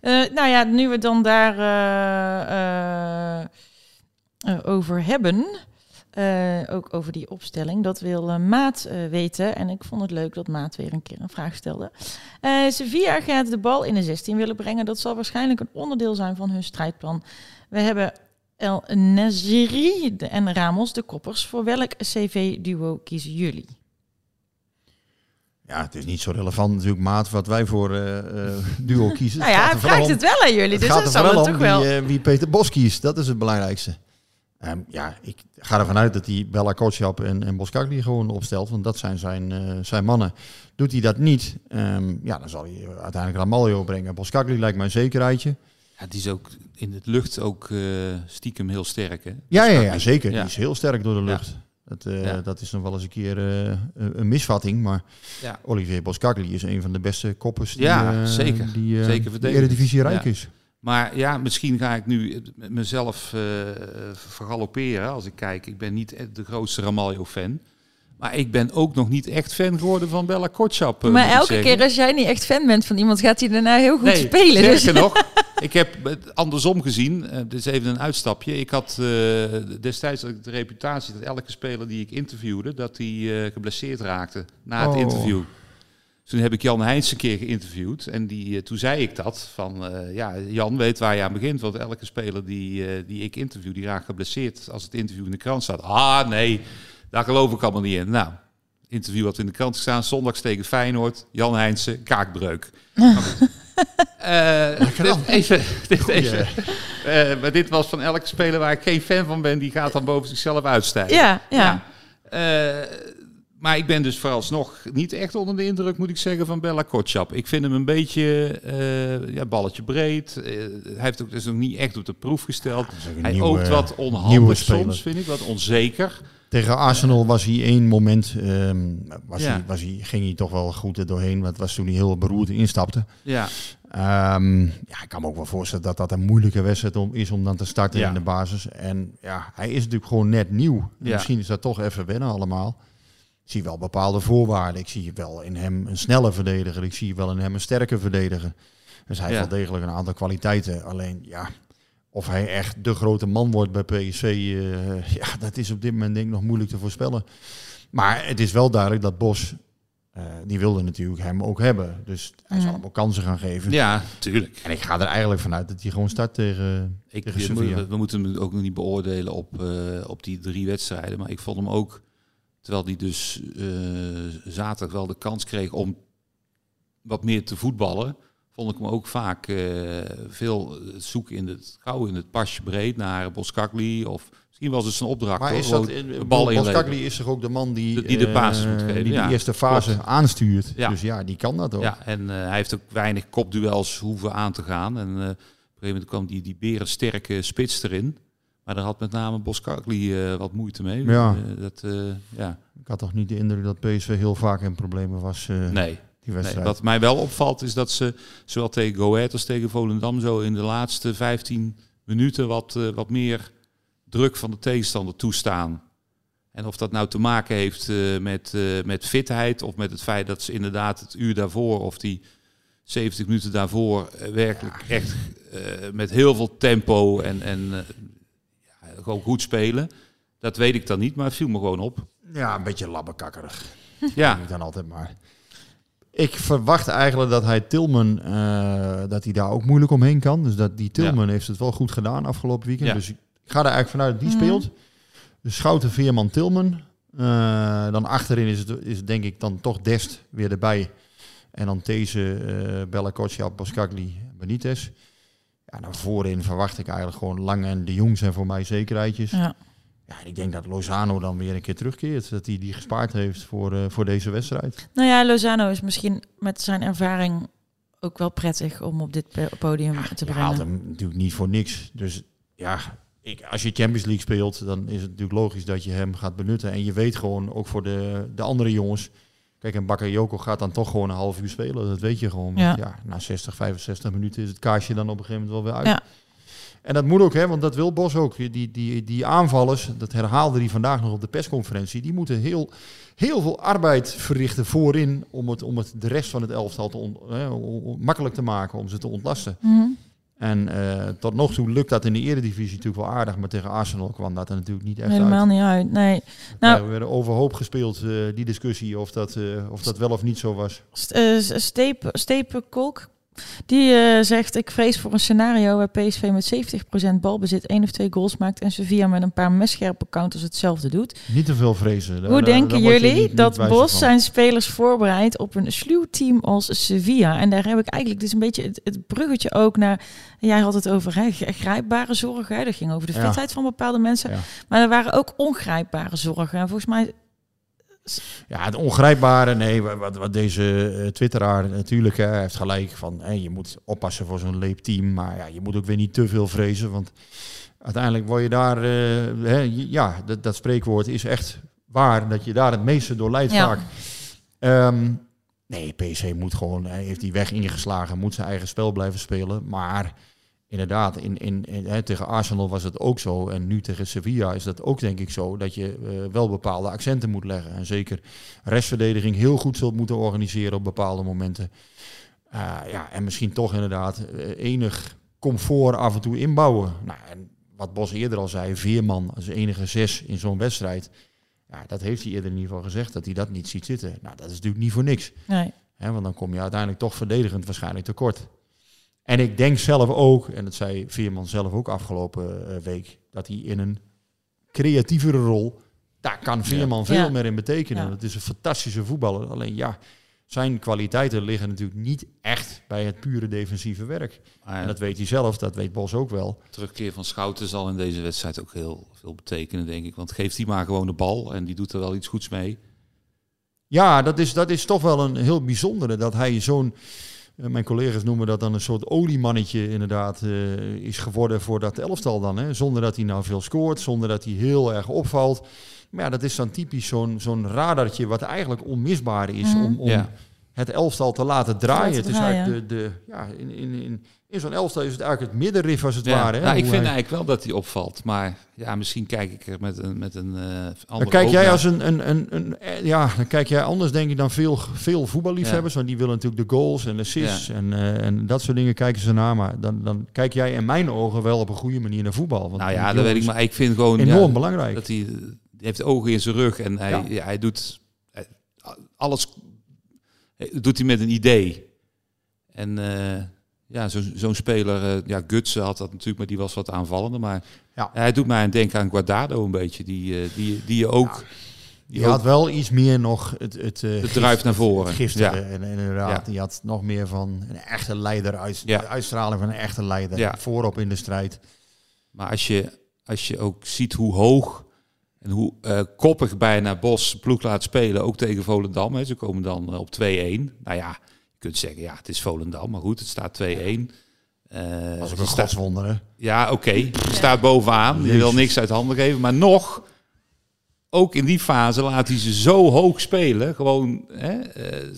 [SPEAKER 2] Eh, nou ja, nu we het dan daar eh, over hebben, ook over die opstelling, dat wil Maat weten. En ik vond het leuk dat Maat weer een keer een vraag stelde. Sevilla gaat de bal in de 16 willen brengen. Dat zal waarschijnlijk een onderdeel zijn van hun strijdplan. We hebben El Naziri en Ramos, de koppers. Voor welk CV-duo kiezen jullie?
[SPEAKER 4] Ja, het is niet zo relevant natuurlijk, maat, wat wij voor eh, eh, duo kiezen.
[SPEAKER 2] Nou ja,
[SPEAKER 4] vooral
[SPEAKER 2] vraagt
[SPEAKER 4] om-
[SPEAKER 2] het wel aan jullie, dus
[SPEAKER 4] gaat
[SPEAKER 2] dat zal het toch wel...
[SPEAKER 4] Wie, eh, wie Peter Bos kiest, dat is het belangrijkste. Ehm, ja, ik ga ervan uit dat hij Bella Kotschap en, en Boskakli gewoon opstelt, want dat zijn zijn, zijn mannen. Doet hij dat niet, ehm, ja, dan zal hij uiteindelijk Ramaljo brengen. Boskakli lijkt mij een zekerheidje.
[SPEAKER 3] Ja, die is ook in het lucht ook eh, stiekem heel sterk. Hè?
[SPEAKER 4] Ja, ja, zeker.
[SPEAKER 3] Ja.
[SPEAKER 4] Die is heel sterk door de lucht. Dat, eh,
[SPEAKER 3] Ja.
[SPEAKER 4] dat is nog wel eens een keer eh, een misvatting, maar
[SPEAKER 3] Ja.
[SPEAKER 4] Olivier Boskakli is een van de beste koppers die,
[SPEAKER 3] Ja, zeker.
[SPEAKER 4] die
[SPEAKER 3] Zeker
[SPEAKER 4] de
[SPEAKER 3] verdedigend.
[SPEAKER 4] Eredivisie rijk is.
[SPEAKER 3] Maar ja, misschien ga ik nu mezelf vergalopperen als ik kijk. Ik ben niet de grootste Ramaljo-fan. Maar ik ben ook nog niet echt fan geworden van Bella Kotschap. eh,
[SPEAKER 2] Maar elke
[SPEAKER 3] zeggen.
[SPEAKER 2] keer als jij niet echt fan bent van iemand, gaat hij daarna heel goed
[SPEAKER 3] Nee,
[SPEAKER 2] spelen. Dus.
[SPEAKER 3] Sterker nog, ik heb het andersom gezien. Eh, dit is even een uitstapje. Ik had eh, destijds had ik de reputatie dat elke speler die ik interviewde, dat die eh, geblesseerd raakte na het
[SPEAKER 4] Oh.
[SPEAKER 3] interview. Toen heb ik Jan Heijns een keer geïnterviewd. En die, toen zei ik dat. Van, eh, ja, Jan weet waar je aan begint. Want elke speler die, eh, die ik interview, die raakt geblesseerd als het interview in de krant staat. Ah, nee, daar geloof ik allemaal niet in. Nou, interview had in de krant gestaan. Zondags tegen Feyenoord. Jan Heijnsen, kaakbreuk. Eh, dit, even, dit, even. Eh, maar dit was van elke speler waar ik geen fan van ben. Die gaat dan boven zichzelf uitstijgen.
[SPEAKER 2] Ja, ja.
[SPEAKER 3] Eh, maar ik ben dus vooralsnog niet echt onder de indruk, moet ik zeggen, van Bella Kotschap. Ik vind hem een beetje, eh, ja, balletje breed. Eh, hij heeft ook dus nog niet echt op de proef gesteld. hij
[SPEAKER 4] nieuwe-
[SPEAKER 3] oogt wat onhandig soms, vind ik, wat onzeker.
[SPEAKER 4] Tegen Arsenal was hij één moment, ehm, was
[SPEAKER 3] Ja.
[SPEAKER 4] hij, was hij, ging hij toch wel goed er doorheen. Want het was toen hij heel beroerd instapte.
[SPEAKER 3] Ja,
[SPEAKER 4] Ehm, ja, ik kan me ook wel voorstellen dat dat een moeilijke wedstrijd om, is om dan te starten
[SPEAKER 3] Ja.
[SPEAKER 4] in de basis. En ja, hij is natuurlijk gewoon net nieuw. Misschien is dat toch even wennen allemaal. Ik zie wel bepaalde voorwaarden. Ik zie wel in hem een snelle verdediger. Ik zie wel in hem een sterke verdediger. Dus hij heeft
[SPEAKER 3] Ja.
[SPEAKER 4] wel degelijk een aantal kwaliteiten. Alleen ja, of hij echt de grote man wordt bij PSV, eh, ja, dat is op dit moment denk ik nog moeilijk te voorspellen. Maar het is wel duidelijk dat Bos, eh, die wilde natuurlijk hem ook hebben. Dus hij zal hem ook kansen gaan geven.
[SPEAKER 3] ja, tuurlijk.
[SPEAKER 4] En ik ga er eigenlijk vanuit dat hij gewoon start tegen,
[SPEAKER 3] Ik,
[SPEAKER 4] tegen
[SPEAKER 3] we- we moeten hem ook nog niet beoordelen op, eh, op die drie wedstrijden. Maar ik vond hem ook, terwijl hij dus eh, zaterdag wel de kans kreeg om wat meer te voetballen, vond ik hem ook vaak eh, veel zoeken in het gauw in het pasje breed naar Boskakli of misschien was het zijn opdracht.
[SPEAKER 4] Maar
[SPEAKER 3] hoor,
[SPEAKER 4] is dat, in,
[SPEAKER 3] bal.
[SPEAKER 4] Boskakli is toch ook de man die,
[SPEAKER 3] Die de
[SPEAKER 4] eh,
[SPEAKER 3] basis moet geven,
[SPEAKER 4] Die
[SPEAKER 3] ja.
[SPEAKER 4] de eerste fase
[SPEAKER 3] Klopt.
[SPEAKER 4] aanstuurt.
[SPEAKER 3] Ja.
[SPEAKER 4] Dus ja, die kan dat ook.
[SPEAKER 3] Ja, en eh, hij heeft ook weinig kopduels hoeven aan te gaan. En eh, op een gegeven moment kwam die, die berensterke spits erin. Maar daar had met name Boskakli eh wat moeite mee.
[SPEAKER 4] Ja.
[SPEAKER 3] Eh, dat, eh, ja.
[SPEAKER 4] Ik had toch niet de indruk dat PSV heel vaak in problemen was.
[SPEAKER 3] Nee.
[SPEAKER 4] Die
[SPEAKER 3] nee.
[SPEAKER 4] wedstrijd.
[SPEAKER 3] Wat mij wel opvalt is dat ze zowel tegen Go Ahead als tegen Volendam zo in de laatste 15 minuten wat, wat meer druk van de tegenstander toestaan. En of dat nou te maken heeft met, met fitheid of met het feit dat ze inderdaad het uur daarvoor of die 70 minuten daarvoor werkelijk echt met heel veel tempo en, en gewoon goed spelen. Dat weet ik dan niet, maar het viel me gewoon op.
[SPEAKER 4] Ja, een beetje labbekakkerig.
[SPEAKER 3] Ja.
[SPEAKER 4] Ik dan altijd maar. Ik verwacht eigenlijk dat hij Tilman, eh, dat hij daar ook moeilijk omheen kan. Dus dat die Tilman heeft het wel goed gedaan afgelopen weekend.
[SPEAKER 3] Ja.
[SPEAKER 4] Dus ik ga er eigenlijk vanuit dat die
[SPEAKER 2] Mhm.
[SPEAKER 4] speelt. Dus Schouten, Veerman, Tilman. Eh, dan achterin is het, is het denk ik dan toch Dest weer erbij. En dan deze uh, Bella Kotja, Boskagli, Benitez. Ja, dan voorin verwacht ik eigenlijk gewoon Lang en De Jong zijn voor mij zekerheidjes.
[SPEAKER 2] Ja.
[SPEAKER 4] Ja, ik denk dat Lozano dan weer een keer terugkeert. Dat hij die gespaard heeft voor, eh, voor deze wedstrijd.
[SPEAKER 2] Nou ja, Lozano is misschien met zijn ervaring ook wel prettig om op dit podium te
[SPEAKER 4] Je haalt
[SPEAKER 2] brengen.
[SPEAKER 4] hem natuurlijk niet voor niks. Dus ja, ik, als je Champions League speelt, dan is het natuurlijk logisch dat je hem gaat benutten. En je weet gewoon, ook voor de, de andere jongens... Kijk, en Bakayoko gaat dan toch gewoon een half uur spelen. Dat weet je gewoon.
[SPEAKER 2] Ja.
[SPEAKER 4] ja. na 60, 65 minuten is het kaarsje dan op een gegeven moment wel weer uit.
[SPEAKER 2] Ja.
[SPEAKER 4] En dat moet ook, hè, want dat wil Bos ook. Die, die, die aanvallers, dat herhaalde hij vandaag nog op de persconferentie, die moeten heel, heel veel arbeid verrichten voorin om het, om het de rest van het elftal te on- hè, makkelijk te maken, om ze te ontlasten.
[SPEAKER 2] Mhm.
[SPEAKER 4] En eh, tot nog toe lukt dat in de eredivisie natuurlijk wel aardig, maar tegen Arsenal kwam dat er natuurlijk niet echt
[SPEAKER 2] Helemaal
[SPEAKER 4] uit.
[SPEAKER 2] niet uit. Nee.
[SPEAKER 4] Nou, we werden overhoop gespeeld, eh, die discussie, of dat, eh, of dat wel of niet zo was.
[SPEAKER 2] St- eh, Steep, Stepe Kolk, die eh, zegt... Ik vrees voor een scenario waar PSV met 70% balbezit... één of twee goals maakt... en Sevilla met een paar messcherpe counters hetzelfde doet.
[SPEAKER 4] Niet te veel vrezen.
[SPEAKER 2] Hoe denken jullie
[SPEAKER 4] niet-
[SPEAKER 2] dat Bos
[SPEAKER 4] van.
[SPEAKER 2] zijn spelers voorbereidt op een sluw team als Sevilla? En daar heb ik eigenlijk dus een beetje het, het bruggetje ook naar... Jij had het over hè, gr- grijpbare zorgen. Hè? Dat ging over de
[SPEAKER 4] Ja.
[SPEAKER 2] fitheid van bepaalde mensen.
[SPEAKER 4] Ja.
[SPEAKER 2] Maar er waren ook ongrijpbare zorgen. En volgens mij...
[SPEAKER 4] Ja, het ongrijpbare, nee, wa- wat, wat deze eh, twitteraar natuurlijk, hè, heeft gelijk van, je moet oppassen voor zo'n leepteam, maar ja, je moet ook weer niet te veel vrezen, want uiteindelijk word je daar, eh, hè, ja, dat, dat spreekwoord is echt waar, dat je daar het meeste door leidt
[SPEAKER 2] Ja.
[SPEAKER 4] vaak. Ehm, nee, PC moet gewoon, hij heeft die weg ingeslagen, moet zijn eigen spel blijven spelen, maar inderdaad, in, in, in, hè, tegen Arsenal was het ook zo. En nu tegen Sevilla is dat ook denk ik zo. Dat je eh, wel bepaalde accenten moet leggen. En zeker restverdediging heel goed zult moeten organiseren op bepaalde momenten. Uh, ja, en misschien toch inderdaad uh, enig comfort af en toe inbouwen. Nou, en wat Bos eerder al zei, Veerman als enige zes in zo'n wedstrijd. Ja, dat heeft hij eerder in ieder geval gezegd, dat hij dat niet ziet zitten. Nou, dat is natuurlijk niet voor niks.
[SPEAKER 2] Nee.
[SPEAKER 4] Want dan kom je uiteindelijk toch verdedigend waarschijnlijk tekort. En ik denk zelf ook, en dat zei Veerman zelf ook afgelopen uh, week, dat hij in een creatievere rol, daar kan Veerman ja. veel
[SPEAKER 2] ja.
[SPEAKER 4] meer in betekenen.
[SPEAKER 2] Ja.
[SPEAKER 4] Het is een fantastische voetballer. Alleen ja, zijn kwaliteiten liggen natuurlijk niet echt bij het pure defensieve werk. En dat weet hij zelf, dat weet Bos ook wel.
[SPEAKER 3] Terugkeer van Schouten zal in deze wedstrijd ook heel veel betekenen, denk ik. Want geeft hij maar gewoon de bal en die doet er wel iets goeds mee.
[SPEAKER 4] Ja, dat is, dat is toch wel een heel bijzondere, dat hij zo'n... Uh, mijn collega's noemen dat dan een soort oliemannetje inderdaad uh, is geworden voor dat elftal dan. Hè? Zonder dat hij nou veel scoort, zonder dat hij heel erg opvalt. Maar ja, dat is dan typisch zo'n zo'n radartje wat eigenlijk onmisbaar is mm. om, om
[SPEAKER 3] ja.
[SPEAKER 4] Het elftal te laten draaien.
[SPEAKER 2] Laten
[SPEAKER 4] het is eigenlijk de, de, ja, in, in, in, in zo'n elftal is het eigenlijk het middenrif als het
[SPEAKER 3] ja.
[SPEAKER 4] ware. Hè?
[SPEAKER 3] Nou, ik vind
[SPEAKER 4] hij...
[SPEAKER 3] eigenlijk wel dat hij opvalt. Maar ja, misschien kijk ik er met een, met een uh, andere
[SPEAKER 4] Dan kijk jij als een, een, een, een, ja, dan kijk jij anders denk ik dan veel, veel voetballiefhebbers. Ja. Want die willen natuurlijk de goals en de assists ja. en, uh, en dat soort dingen kijken ze naar. Maar dan, dan kijk jij in mijn ogen wel op een goede manier naar voetbal. Want
[SPEAKER 3] nou ja, dat weet ik. Maar ik vind gewoon
[SPEAKER 4] enorm
[SPEAKER 3] ja,
[SPEAKER 4] belangrijk.
[SPEAKER 3] Dat hij, die heeft ogen in zijn rug en hij, ja. hij doet hij, alles doet hij met een idee. En uh, ja, zo'n zo speler, uh, ja, Gutsen had dat natuurlijk, maar die was wat aanvallender. Maar
[SPEAKER 4] ja.
[SPEAKER 3] hij doet mij aan denken aan Guardado een beetje, die, uh, die, die je ook
[SPEAKER 4] Die had wel iets meer nog het, het, uh,
[SPEAKER 3] druif naar voren.
[SPEAKER 4] Gisteren. Ja. En, en, inderdaad, die had nog meer van een echte leider, uit, ja. uitstraling van een echte leider. Voorop in de strijd.
[SPEAKER 3] Maar als je, als je ook ziet hoe hoog en hoe uh, koppig bijna Bos ploeg laat spelen, ook tegen Volendam. Hè. Ze komen dan op 2-1. Nou ja, je kunt zeggen, ja, het is Volendam, maar goed, het staat 2-1.
[SPEAKER 4] Uh, Als ook een godswonder, hè?
[SPEAKER 3] Ja, oké. Okay. Je staat bovenaan. Je wil niks uit handen geven. Maar nog, ook in die fase laat hij ze zo hoog spelen. Gewoon, hè, uh,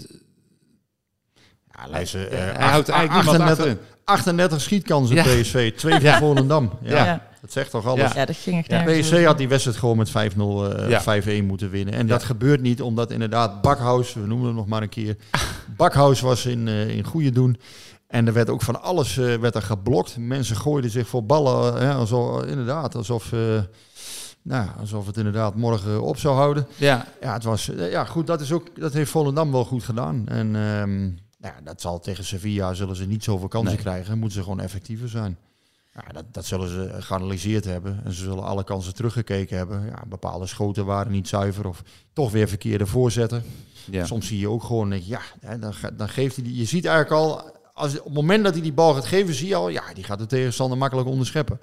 [SPEAKER 4] ja, luister, uh, hij houdt eigenlijk 38, 38 schietkansen ja. PSV, twee van ja. Volendam. Ja. ja. Dat zegt toch alles.
[SPEAKER 2] Ja, dat ging echt
[SPEAKER 4] ja. PSV had die wedstrijd gewoon met 5-0, uh, 5-1 moeten winnen. En dat gebeurt niet omdat inderdaad Bakhuis, we noemen hem nog maar een keer. Bakhuis was in, uh, in goede doen. En er werd ook van alles uh, werd er geblokt. Mensen gooiden zich voor ballen, hè, alsof, inderdaad, alsof... Nou, alsof het inderdaad morgen op zou houden.
[SPEAKER 3] Ja,
[SPEAKER 4] ja het was. Ja, goed, dat, is ook, dat heeft Volendam wel goed gedaan. En um, ja, dat zal tegen Sevilla zullen ze niet zoveel kansen nee. krijgen. Moeten ze gewoon effectiever zijn. Ja, dat, dat zullen ze geanalyseerd hebben. En ze zullen alle kansen teruggekeken hebben. Ja, bepaalde schoten waren niet zuiver of toch weer verkeerde voorzetten. Ja. Soms zie je ook gewoon, ja, dan, dan geeft hij die. Je ziet eigenlijk al, als, op het moment dat hij die bal gaat geven, zie je al, ja, die gaat de tegenstander makkelijk onderscheppen.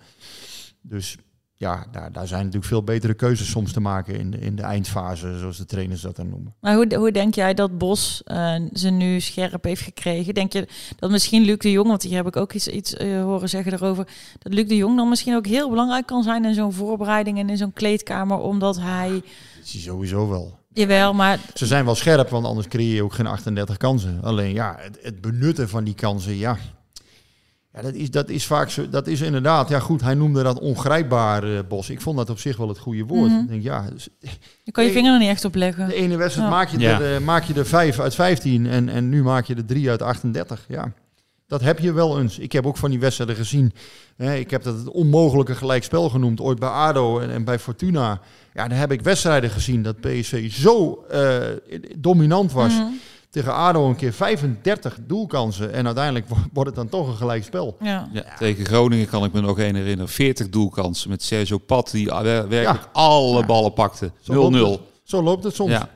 [SPEAKER 4] Dus ja, daar, daar zijn natuurlijk veel betere keuzes soms te maken in de, in de eindfase, zoals de trainers dat dan noemen.
[SPEAKER 2] Maar hoe, hoe denk jij dat Bos uh, ze nu scherp heeft gekregen? Denk je dat misschien Luc de Jong, want hier heb ik ook iets, iets uh, horen zeggen erover, dat Luc de Jong dan misschien ook heel belangrijk kan zijn in zo'n voorbereiding en in zo'n kleedkamer, omdat hij...
[SPEAKER 4] Dat is hij sowieso wel.
[SPEAKER 2] Jawel, maar...
[SPEAKER 4] Ze zijn wel scherp, want anders creëer je ook geen 38 kansen. Alleen ja, het, het benutten van die kansen, ja, ja, dat is, dat is vaak zo. Dat is inderdaad, ja goed, hij noemde dat ongrijpbaar uh, bos. Ik vond dat op zich wel het goede woord. Mm -hmm. Ik denk, ja, dus,
[SPEAKER 2] je kan je vinger er niet echt op leggen.
[SPEAKER 4] De ene wedstrijd ja. maak, je ja. er, uh, maak je er 5 uit 15 en, en nu maak je er 3 uit 38. Ja, dat heb je wel eens. Ik heb ook van die wedstrijden gezien. Hè, ik heb dat het onmogelijke gelijkspel genoemd, ooit bij ADO en, en bij Fortuna. Ja, dan heb ik wedstrijden gezien dat PSV zo uh, dominant was. Mm -hmm tegen ADO een keer 35 doelkansen. En uiteindelijk wordt het dan toch een gelijk spel.
[SPEAKER 2] Ja.
[SPEAKER 3] ja tegen Groningen kan ik me nog één herinneren. 40 doelkansen met Sergio Pat, die werkelijk ja. alle ja. ballen pakte. 0-0.
[SPEAKER 4] Zo, zo loopt het soms.
[SPEAKER 3] Ja.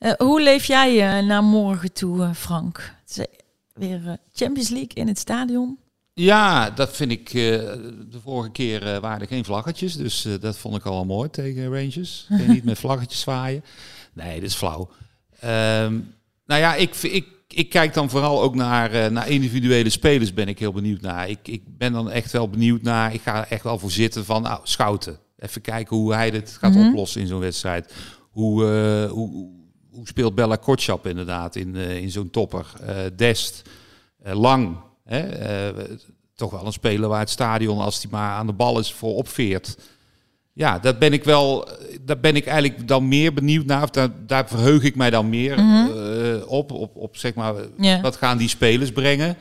[SPEAKER 2] Uh, hoe leef jij uh, naar morgen toe, uh, Frank? Het is weer Champions League in het stadion.
[SPEAKER 3] Ja, dat vind ik. de vorige keer waren er geen vlaggetjes. Dus dat vond ik al mooi tegen Rangers. niet met vlaggetjes zwaaien. Nee, dat is flauw. Um, nou ja, ik, ik, ik kijk dan vooral ook naar, uh, naar individuele spelers ben ik heel benieuwd naar. Ik, ik ben dan echt wel benieuwd naar, ik ga echt wel voor zitten van nou, schouten. Even kijken hoe hij dit gaat mm-hmm. oplossen in zo'n wedstrijd. Hoe, uh, hoe, hoe speelt Bella Kotschap inderdaad in, uh, in zo'n topper? Dest, Lang, hè? toch wel een speler waar het stadion, als hij maar aan de bal is, voor opveert ja, dat ben ik wel. Daar ben ik eigenlijk dan meer benieuwd naar. Of daar, daar verheug ik mij dan meer mm-hmm. uh, op, op. Op zeg maar, yeah. wat gaan die spelers brengen?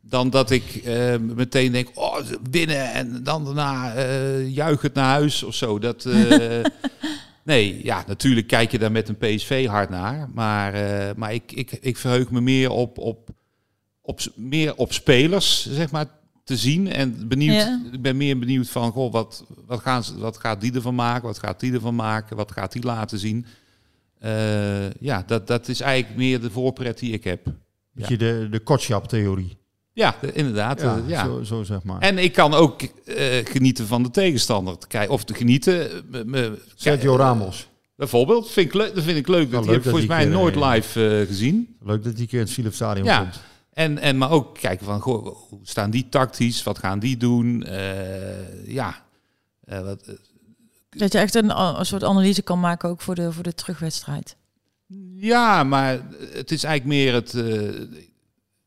[SPEAKER 3] Dan dat ik uh, meteen denk, oh, winnen en dan daarna uh, juich het naar huis of zo. Dat, nee, ja, natuurlijk kijk je daar met een PSV hard naar. Maar, maar ik, ik, ik verheug me meer op, op, op, meer op spelers, zeg maar te zien. En benieuwd, ja. ik ben meer benieuwd van, goh, wat, wat, gaan ze, wat gaat die ervan maken? Wat gaat die ervan maken? Wat gaat die laten zien? Uh, ja, dat, dat is eigenlijk meer de voorpret die ik heb.
[SPEAKER 4] Beetje ja. de, de Kotschap-theorie.
[SPEAKER 3] Ja, de, inderdaad. Ja, uh, ja.
[SPEAKER 4] Zo, zo, zeg maar.
[SPEAKER 3] En ik kan ook uh, genieten van de tegenstander. Of te genieten... Me,
[SPEAKER 4] Sergio Ramos.
[SPEAKER 3] Bijvoorbeeld, vind ik leuk, dat vind ik leuk. Dat, dat heb volgens mij nooit live gezien.
[SPEAKER 4] Leuk dat die keer in het Philips Stadion
[SPEAKER 3] ja.
[SPEAKER 4] komt.
[SPEAKER 3] En, en maar ook kijken van, goh, hoe staan die tactisch? Wat gaan die doen? Uh, ja. Uh, wat, uh,
[SPEAKER 2] dat je echt een, een, soort analyse kan maken ook voor de, voor de terugwedstrijd.
[SPEAKER 3] Ja, maar het is eigenlijk meer het...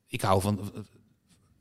[SPEAKER 3] ik hou van...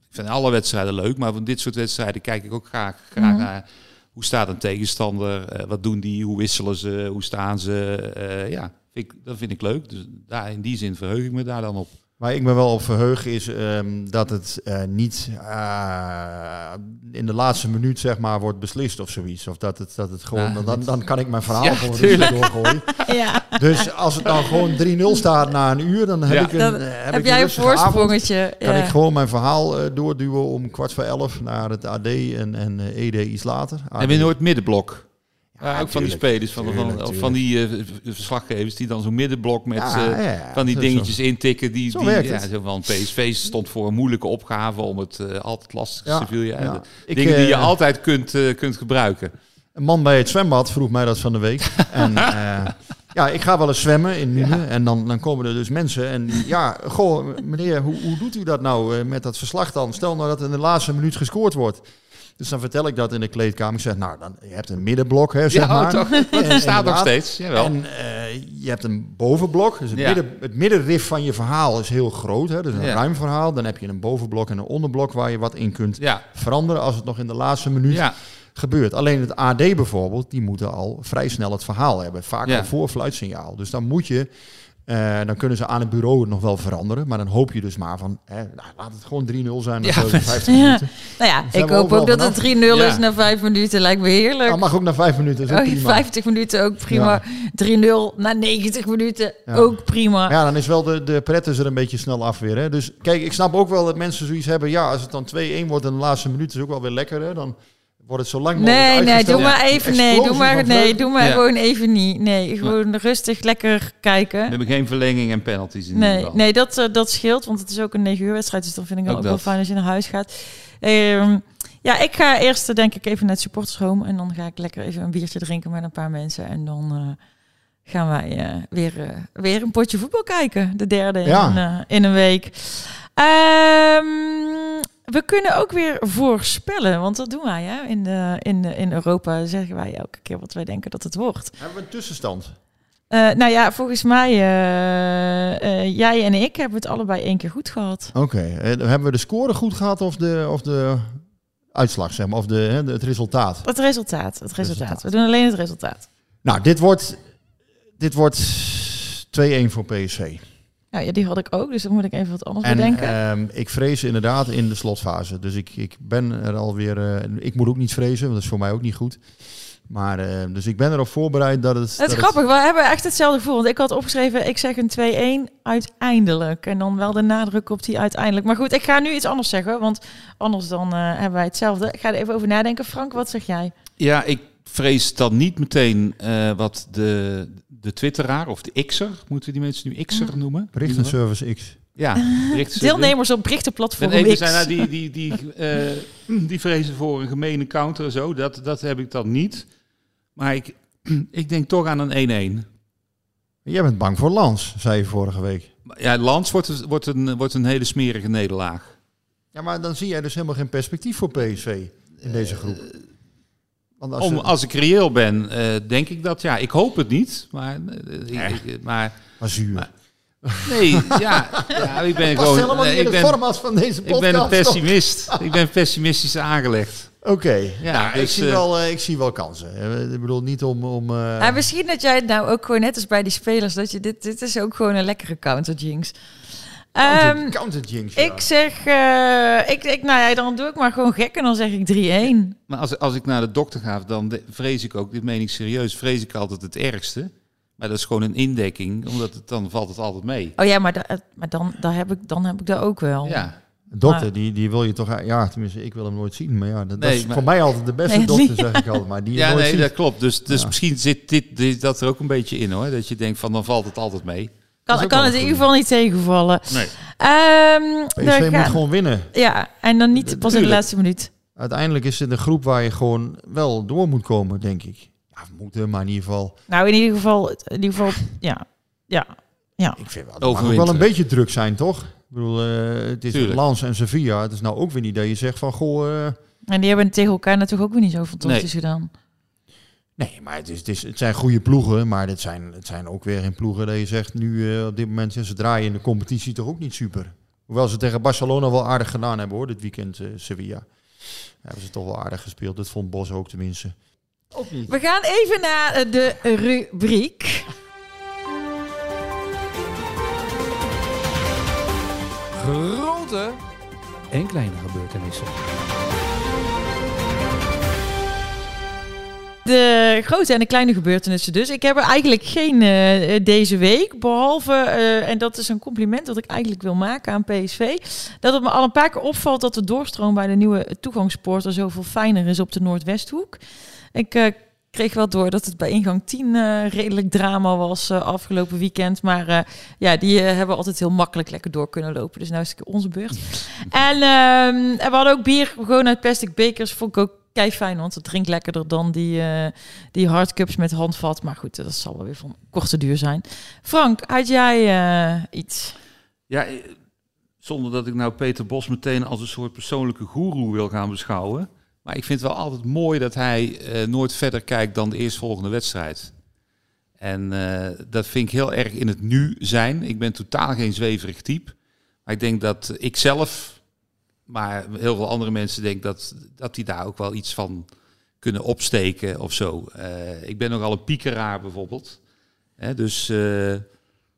[SPEAKER 3] Ik vind alle wedstrijden leuk, maar van dit soort wedstrijden kijk ik ook graag, graag mm. naar... Hoe staat een tegenstander? wat doen die? Hoe wisselen ze? Hoe staan ze? ja, vind ik, dat vind ik leuk. Dus daar, in die zin verheug ik me daar dan op.
[SPEAKER 4] Waar ik me wel op verheug is um, dat het uh, niet uh, in de laatste minuut zeg maar wordt beslist of zoiets. Of dat het, dat het gewoon, ja, dan, dan kan ik mijn verhaal ja, gewoon rustig doorgooien. ja. Dus als het dan gewoon 3-0 staat na een uur, dan heb
[SPEAKER 2] ja.
[SPEAKER 4] ik een,
[SPEAKER 2] dan
[SPEAKER 4] heb,
[SPEAKER 2] heb
[SPEAKER 4] ik
[SPEAKER 2] jij een voorsprongetje.
[SPEAKER 4] Kan ik gewoon mijn verhaal uh, doorduwen om kwart voor elf naar het AD en, en Ede iets later. AD.
[SPEAKER 3] Heb je nooit middenblok? Ja, ook van die spelers, van, van, van die uh, verslaggevers die dan zo'n middenblok met
[SPEAKER 4] Ja,
[SPEAKER 3] uh,
[SPEAKER 4] ja, ja,
[SPEAKER 3] van die
[SPEAKER 4] zo-
[SPEAKER 3] dingetjes intikken. Die,
[SPEAKER 4] Zo
[SPEAKER 3] die, ja, zo van PSV stond voor een moeilijke opgave om het uh, altijd lastig Sevilla. Dingen die je
[SPEAKER 4] eh,
[SPEAKER 3] altijd kunt, kunt gebruiken.
[SPEAKER 4] Een man bij het zwembad vroeg mij dat van de week. En eh, ja, ik ga wel eens zwemmen in Nuenen. En dan, dan komen er dus mensen. En ja, goh, meneer, hoe, hoe doet u dat nou eh, met dat verslag dan? Stel nou dat in de laatste minuut gescoord wordt. Dus dan vertel ik dat in de kleedkamer. Ik zeg, nou, dan, je hebt een middenblok, hè, zeg
[SPEAKER 3] Ja,
[SPEAKER 4] maar.
[SPEAKER 3] toch? Dat
[SPEAKER 4] En-
[SPEAKER 3] bestaat nog steeds, jawel.
[SPEAKER 4] En eh, je hebt een bovenblok. Dus het,
[SPEAKER 3] Ja.
[SPEAKER 4] midden, het middenrif van je verhaal is heel groot. Hè? Dus een
[SPEAKER 3] Ja.
[SPEAKER 4] ruim verhaal. Dan heb je een bovenblok en een onderblok waar je wat in kunt veranderen als het nog in de laatste minuut gebeurt. Alleen het AD bijvoorbeeld, die moeten al vrij snel het verhaal hebben. Vaak
[SPEAKER 3] Ja.
[SPEAKER 4] al voor fluitsignaal. Dus dan moet je, eh, dan kunnen ze aan het bureau het nog wel veranderen. Maar dan hoop je dus maar van, hè, nou, laat het gewoon 3-0 zijn.
[SPEAKER 3] Ja,
[SPEAKER 4] Ja,
[SPEAKER 3] maar-
[SPEAKER 4] 50
[SPEAKER 2] Ja.
[SPEAKER 4] minuten.
[SPEAKER 2] Nou ja, ik hoop ook dat het 3-0
[SPEAKER 3] Ja.
[SPEAKER 2] is na 5 minuten. Lijkt me heerlijk.
[SPEAKER 4] Nou, mag ook na 5 minuten. Is ook
[SPEAKER 2] Oh,
[SPEAKER 4] prima.
[SPEAKER 2] 50 minuten ook prima. 3-0 na 90 minuten ook prima.
[SPEAKER 4] Ja, dan is wel de, de pret is er een beetje snel af weer. Hè. Dus kijk, ik snap ook wel dat mensen zoiets hebben. Ja, als het dan 2-1 wordt in de laatste minuut, is ook wel weer lekker. Hè. Dan wordt het zo lang mogelijk
[SPEAKER 2] Nee, nee, doe maar even. Nee, doe maar, nee, doe maar
[SPEAKER 3] Ja.
[SPEAKER 2] gewoon even niet. Nee, gewoon rustig, lekker
[SPEAKER 3] We
[SPEAKER 2] kijken.
[SPEAKER 3] hebben geen verlenging en penalties in ieder
[SPEAKER 2] Nee,
[SPEAKER 3] geval.
[SPEAKER 2] nee dat, eh, dat scheelt, want het is ook een 9 uur wedstrijd. Dus dan vind ik het
[SPEAKER 3] Ook
[SPEAKER 2] ook, wel fijn als je naar huis gaat. Ehm, ja, ik ga eerst eh, denk ik even naar het supporters home. En dan ga ik lekker even een biertje drinken met een paar mensen. En dan eh, gaan wij eh, weer, weer een potje voetbal kijken. De derde
[SPEAKER 4] Ja.
[SPEAKER 2] in, eh, in een week. Ehm, we kunnen ook weer voorspellen, want dat doen wij hè? In, de, in, de, in Europa. Zeggen wij elke keer wat wij denken dat het wordt.
[SPEAKER 4] Hebben we een tussenstand?
[SPEAKER 2] Eh, nou ja, volgens mij, eh, eh, jij en ik hebben het allebei één keer goed gehad.
[SPEAKER 4] Oké, eh, hebben we de score goed gehad of de, of de uitslag, zeg maar, of de, hè, het resultaat?
[SPEAKER 2] Het resultaat, het resultaat.
[SPEAKER 4] Resultaat.
[SPEAKER 2] We doen alleen het resultaat.
[SPEAKER 4] Nou, dit wordt, dit wordt 2-1 voor PSV.
[SPEAKER 2] Nou ja, die had ik ook, dus dan moet ik even wat anders
[SPEAKER 4] En
[SPEAKER 2] bedenken.
[SPEAKER 4] ehm, ik vrees inderdaad in de slotfase. Dus ik, ik ben er alweer... eh ik moet ook niet vrezen, want dat is voor mij ook niet goed. Maar, eh, dus ik ben erop voorbereid dat het...
[SPEAKER 2] het is
[SPEAKER 4] dat
[SPEAKER 2] grappig, we hebben echt hetzelfde gevoel. Want ik had opgeschreven, ik zeg een 2-1 uiteindelijk. En dan wel de nadruk op die uiteindelijk. Maar goed, ik ga nu iets anders zeggen, want anders dan eh, hebben wij hetzelfde. Ik ga er even over nadenken. Frank, wat zeg jij?
[SPEAKER 3] Ja, ik vrees dan niet meteen eh, wat de, de twitteraar of de X'er, moeten we die mensen nu X'er noemen?
[SPEAKER 4] Berichtenservice X.
[SPEAKER 3] Ja, berichten-
[SPEAKER 2] Deelnemers op berichtenplatform X.
[SPEAKER 3] zijn nou die, die, die, eh, die vrezen voor een gemene counter en zo. Dat, dat heb ik dan niet. Maar ik, ik denk toch aan een 1-1.
[SPEAKER 4] Jij bent bang voor Lans, zei je vorige week.
[SPEAKER 3] Ja, Lans wordt, wordt, een, wordt een hele smerige nederlaag.
[SPEAKER 4] Ja, maar dan zie jij dus helemaal geen perspectief voor PSV in deze groep. Want als
[SPEAKER 3] Om, als ik reëel ben, eh, denk ik dat. Ja, ik hoop het niet. Maar, eh, ik- ik- maar
[SPEAKER 4] maar zuur.
[SPEAKER 3] maar- nee, ja, ja, ik ben gewoon.
[SPEAKER 4] helemaal
[SPEAKER 3] nee,
[SPEAKER 4] niet in
[SPEAKER 3] ik ben,
[SPEAKER 4] format van deze podcast.
[SPEAKER 3] ik ben een pessimist. ik ben pessimistisch aangelegd.
[SPEAKER 4] Oké,
[SPEAKER 3] Ja,
[SPEAKER 4] nou, ik,
[SPEAKER 3] dus,
[SPEAKER 4] zie
[SPEAKER 3] eh,
[SPEAKER 4] wel, eh, ik zie wel kansen. Eh, Ik bedoel, niet om... om eh,
[SPEAKER 2] Ja, misschien dat jij het nou ook gewoon net als bij die spelers, dat je dit, dit is ook gewoon een lekkere counter jinx.
[SPEAKER 4] Counter,
[SPEAKER 2] Ehm,
[SPEAKER 4] counter jinx, ja.
[SPEAKER 2] ik zeg, eh, ik, ik, nou ja, dan doe ik maar gewoon gek en dan zeg ik 3-1.
[SPEAKER 3] Maar als, als ik naar de dokter ga, dan de- vrees ik ook, dit meen ik serieus, vrees ik altijd het ergste. Maar dat is gewoon een indekking, omdat het, dan valt het altijd mee.
[SPEAKER 2] Oh ja, maar, da- maar dan, dan, heb ik, dan heb ik dat ook wel.
[SPEAKER 3] Ja,
[SPEAKER 4] dokter,
[SPEAKER 2] Maar-
[SPEAKER 4] die, die wil je toch... Ja, tenminste, ik wil hem nooit zien. Maar ja, dat, is
[SPEAKER 3] maar-
[SPEAKER 4] voor mij altijd de beste
[SPEAKER 2] Nee,
[SPEAKER 4] dokter, zeg ik altijd. Maar die je
[SPEAKER 3] ja
[SPEAKER 4] nooit
[SPEAKER 3] nee,
[SPEAKER 4] ziet.
[SPEAKER 3] dat klopt. Dus, dus
[SPEAKER 4] Ja.
[SPEAKER 3] misschien zit dit, dit, dat er ook een beetje in hoor. Dat je denkt van, dan valt het altijd mee.
[SPEAKER 2] Kan, kan het in ieder geval niet tegenvallen.
[SPEAKER 3] Nee.
[SPEAKER 2] Ehm,
[SPEAKER 4] PSV
[SPEAKER 2] dan
[SPEAKER 4] moet
[SPEAKER 2] gaan-
[SPEAKER 4] gewoon winnen.
[SPEAKER 2] Ja, en dan niet pas in de laatste minuut.
[SPEAKER 4] Uiteindelijk is het een groep waar je gewoon wel door moet komen, denk ik. Ja, moeten, maar in ieder geval...
[SPEAKER 2] Nou, in ieder geval, in ieder geval, ja. Ja, ja.
[SPEAKER 4] Ik vind wel, het wel een beetje druk zijn, toch? Ik bedoel, eh, het is. Lans en Sevilla. Het is nou ook weer niet dat je zegt van, goh... eh,
[SPEAKER 2] En die hebben tegen elkaar natuurlijk ook weer niet zo fantastisch gedaan.
[SPEAKER 4] Nee, maar het, is, het, is, het zijn goede ploegen. Maar het zijn, het zijn ook weer geen ploegen dat je zegt nu eh, op dit moment... Ze draaien in de competitie toch ook niet super. Hoewel ze tegen Barcelona wel aardig gedaan hebben hoor, dit weekend eh, Sevilla. Hebben ze toch wel aardig gespeeld. Dat vond Bos ook tenminste. Ook niet.
[SPEAKER 2] We gaan even naar eh, de rubriek.
[SPEAKER 5] Grote en kleine gebeurtenissen.
[SPEAKER 2] De grote en de kleine gebeurtenissen dus. Ik heb er eigenlijk geen eh, eh, deze week. Behalve, eh, en dat is een compliment dat ik eigenlijk wil maken aan PSV. Dat het me al een paar keer opvalt dat de doorstroom bij de nieuwe toegangspoort er zoveel fijner is op de Noordwesthoek. Ik kreeg wel door dat het bij ingang 10 uh, redelijk drama was afgelopen weekend. Maar ja, die hebben altijd heel makkelijk lekker door kunnen lopen. Dus nu is het onze beurt. en, um, en we hadden ook bier gewoon uit plastic bekers. Vond ik ook kei fijn, want het drinkt lekkerder dan die, die hardcups met handvat. Maar goed, dat zal wel weer van korte duur zijn. Frank, had jij iets?
[SPEAKER 3] Ja, zonder dat ik nou Peter Bos meteen als een soort persoonlijke goeroe wil gaan beschouwen. Maar ik vind het wel altijd mooi dat hij uh, nooit verder kijkt dan de eerstvolgende wedstrijd. En uh, dat vind ik heel erg in het nu zijn. Ik ben totaal geen zweverig type. Maar ik denk dat ik zelf, maar heel veel andere mensen denken dat, dat die daar ook wel iets van kunnen opsteken of zo. Uh, ik ben nogal een piekeraar bijvoorbeeld. Hè, dus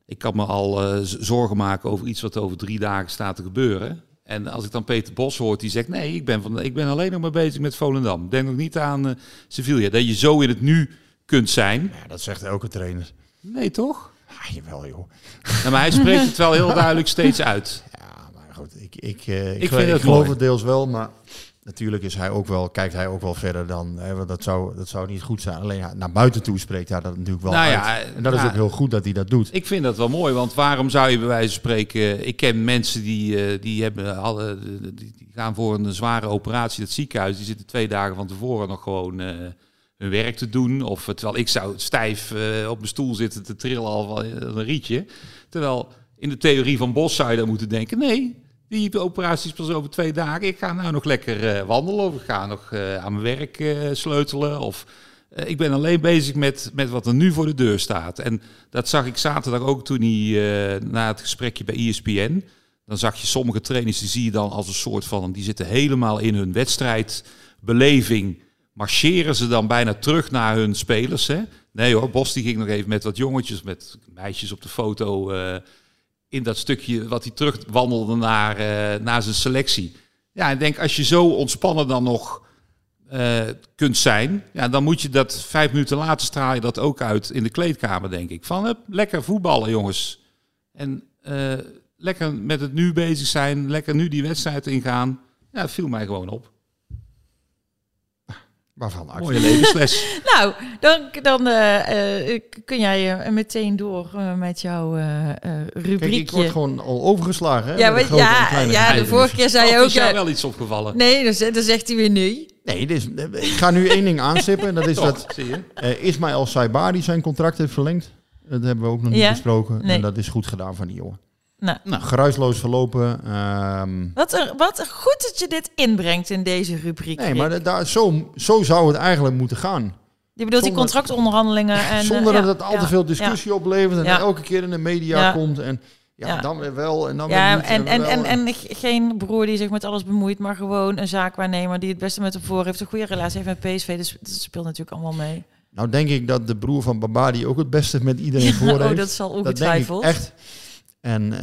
[SPEAKER 3] ik kan me al zorgen maken over iets wat over drie dagen staat te gebeuren. En als ik dan Peter Bos hoort, die zegt: Nee, ik ben, van, ik ben alleen nog maar bezig met Volendam. Denk nog niet aan Sevilla. Dat je zo in het nu kunt zijn.
[SPEAKER 4] Ja, dat zegt elke trainer.
[SPEAKER 3] Nee, toch?
[SPEAKER 4] Ja, jawel, joh.
[SPEAKER 3] Ja, maar hij spreekt het wel heel duidelijk steeds uit.
[SPEAKER 4] Goed, ik, ik, uh, ik, ik, vind ik geloof het deels wel, maar natuurlijk is hij ook wel, kijkt hij ook wel verder dan. Hè, dat, zou, dat zou niet goed zijn. Alleen naar buiten toe spreekt hij dat natuurlijk wel. Nou ja, en dat is ook heel goed dat hij dat doet.
[SPEAKER 3] Ik vind dat wel mooi, want waarom zou je bij wijze van spreken. Ik ken mensen die, uh, die, hebben, alle, die, die, gaan voor een zware operatie het ziekenhuis. Die zitten twee dagen van tevoren nog gewoon. Uh, hun werk te doen. Of terwijl ik zou stijf uh, op mijn stoel zitten te trillen al van een rietje. Terwijl in de theorie van Bos zou je dan moeten denken: nee, die operatie is pas over twee dagen. Ik ga nou nog lekker uh, wandelen of ik ga nog uh, aan mijn werk uh, sleutelen. Of ik ben alleen bezig met, met wat er nu voor de deur staat. En dat zag ik zaterdag ook toen hij na het gesprekje bij ESPN. Dan zag je sommige trainers, die zie je dan als een soort van... die zitten helemaal in hun wedstrijdbeleving. Marcheren ze dan bijna terug naar hun spelers. Hè? Nee hoor, Bos die ging nog even met wat jongetjes, met meisjes op de foto in dat stukje wat hij terugwandelde naar, uh, naar zijn selectie. Ja, ik denk als je zo ontspannen dan nog uh, kunt zijn, ja, dan moet je dat vijf minuten later straal dat ook uit in de kleedkamer, denk ik. Van lekker voetballen, jongens. En lekker met het nu bezig zijn, lekker nu die wedstrijd ingaan. Ja, viel mij gewoon op.
[SPEAKER 4] Waarvan actie.
[SPEAKER 3] Mooie levensles.
[SPEAKER 2] nou, dan, dan uh, uh, kun jij uh, meteen door met jouw rubriekje. Kijk,
[SPEAKER 4] ik word gewoon al overgeslagen. Hè,
[SPEAKER 2] ja, de, ja, ja, de vorige keer zei je ook...
[SPEAKER 3] Is jou wel iets opgevallen?
[SPEAKER 2] Nee, dan, dan zegt hij weer nee.
[SPEAKER 4] Nee, dus, ik ga nu één ding aanstippen. En dat is dat Ismaël Saibari zijn contract heeft verlengd. Dat hebben we ook nog niet ja? besproken. Nee. En dat is goed gedaan van die jongen.
[SPEAKER 2] Nou.
[SPEAKER 4] nou, geruisloos verlopen. Um...
[SPEAKER 2] Wat, er, wat goed dat je dit inbrengt in deze rubriek.
[SPEAKER 4] Nee, maar daar, zo, zo zou het eigenlijk moeten gaan.
[SPEAKER 2] Je bedoelt zonder, die contractonderhandelingen. En,
[SPEAKER 4] zonder uh, dat het al te veel discussie ja. oplevert en elke keer in de media komt. En ja, dan weer wel en dan
[SPEAKER 2] ja,
[SPEAKER 4] weer niet.
[SPEAKER 2] En, en, en, en, en, geen broer die zich met alles bemoeit, maar gewoon een zaakwaarnemer die het beste met hem voor heeft. Een goede relatie heeft met PSV. Dus dat speelt natuurlijk allemaal mee.
[SPEAKER 4] Nou denk ik dat de broer van Babadi ook het beste met iedereen voor heeft.
[SPEAKER 2] oh, dat zal ongetwijfeld.
[SPEAKER 4] Dat denk ik echt. En uh,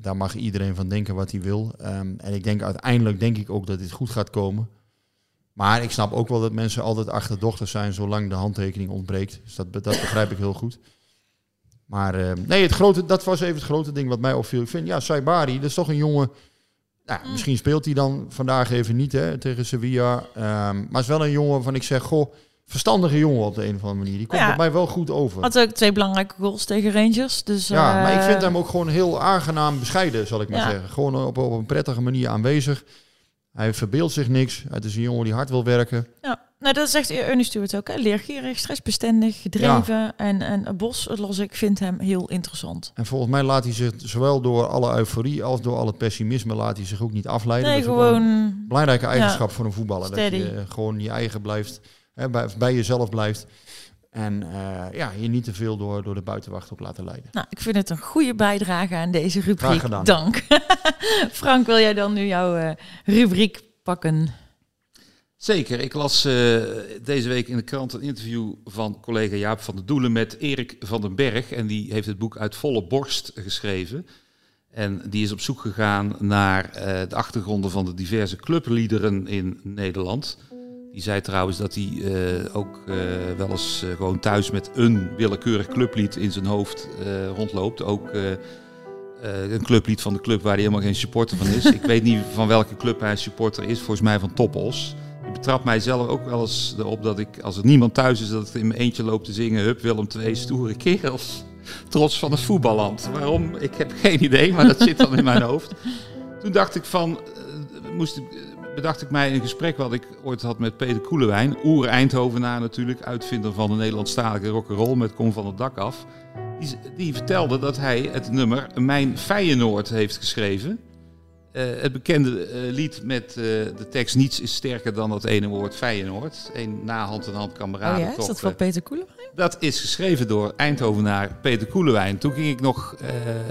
[SPEAKER 4] daar mag iedereen van denken wat hij wil. Um, en ik denk uiteindelijk denk ik ook dat dit goed gaat komen. Maar ik snap ook wel dat mensen altijd achterdochtig zijn zolang de handtekening ontbreekt. Dus dat, dat begrijp ik heel goed. Maar uh, nee, het grote, dat was even het grote ding wat mij opviel. Ik vind, ja, Saibari, dat is toch een jongen... Nou, mm. misschien speelt hij dan vandaag even niet hè, tegen Sevilla. Um, maar is wel een jongen van ik zeg, goh verstandige jongen op de een of andere manier. Die komt ja. bij mij wel goed over.
[SPEAKER 2] Had ook twee belangrijke goals tegen Rangers. Dus,
[SPEAKER 4] ja, maar ik vind hem ook gewoon heel aangenaam bescheiden, zal ik maar zeggen. Gewoon op, op een prettige manier aanwezig. Hij verbeeldt zich niks. Het is een jongen die hard wil werken.
[SPEAKER 2] Ja, nou, dat zegt Ernie Stewart ook. Hè? Leergierig, stressbestendig, gedreven. Ja. En, en Bos, het los ik, vind hem heel interessant.
[SPEAKER 4] En volgens mij laat hij zich zowel door alle euforie als door alle pessimisme laat hij zich ook niet afleiden.
[SPEAKER 2] Nee, gewoon... Een
[SPEAKER 4] belangrijke eigenschap ja, voor een voetballer. Steady. Dat je gewoon je eigen blijft hè, bij, bij jezelf blijft. En uh, ja, je niet te veel door, door de buitenwacht op laten leiden.
[SPEAKER 2] Nou, ik vind het een goede bijdrage aan deze rubriek. Dank. Frank, wil jij dan nu jouw uh, rubriek pakken?
[SPEAKER 3] Zeker. Ik las uh, deze week in de krant een interview van collega Jaap van der Doelen met Erik van den Berg. En die heeft het boek Uit volle borst geschreven. En die is op zoek gegaan naar de achtergronden van de diverse clubliederen in Nederland. Die zei trouwens dat hij uh, ook uh, wel eens uh, gewoon thuis met een willekeurig clublied in zijn hoofd rondloopt. Ook een clublied van de club waar hij helemaal geen supporter van is. Ik weet niet van welke club hij supporter is. Volgens mij van Toppos. Die trap mijzelf ook wel eens erop dat ik, als er niemand thuis is, dat ik in mijn eentje loop te zingen. Hup, Willem twee stoere kerels. Trots van het voetballand. Waarom? Ik heb geen idee, maar dat zit dan in mijn hoofd. Toen dacht ik van, moest ik, bedacht ik mij een gesprek wat ik ooit had met Peter Koelewijn. Oer Eindhovenaar natuurlijk, uitvinder van de Nederlandstalige rock'n'roll met Kom van het dak af. Die, die vertelde dat hij het nummer Mijn Feyenoord heeft geschreven. Uh, het bekende uh, lied met uh, de tekst Niets is sterker dan dat ene woord Feyenoord. Een na hand in hand kameraden.
[SPEAKER 2] Oh ja, is dat van Peter Koelewijn?
[SPEAKER 3] Dat is geschreven door Eindhovenaar Peter Koelewijn. Toen ging ik nog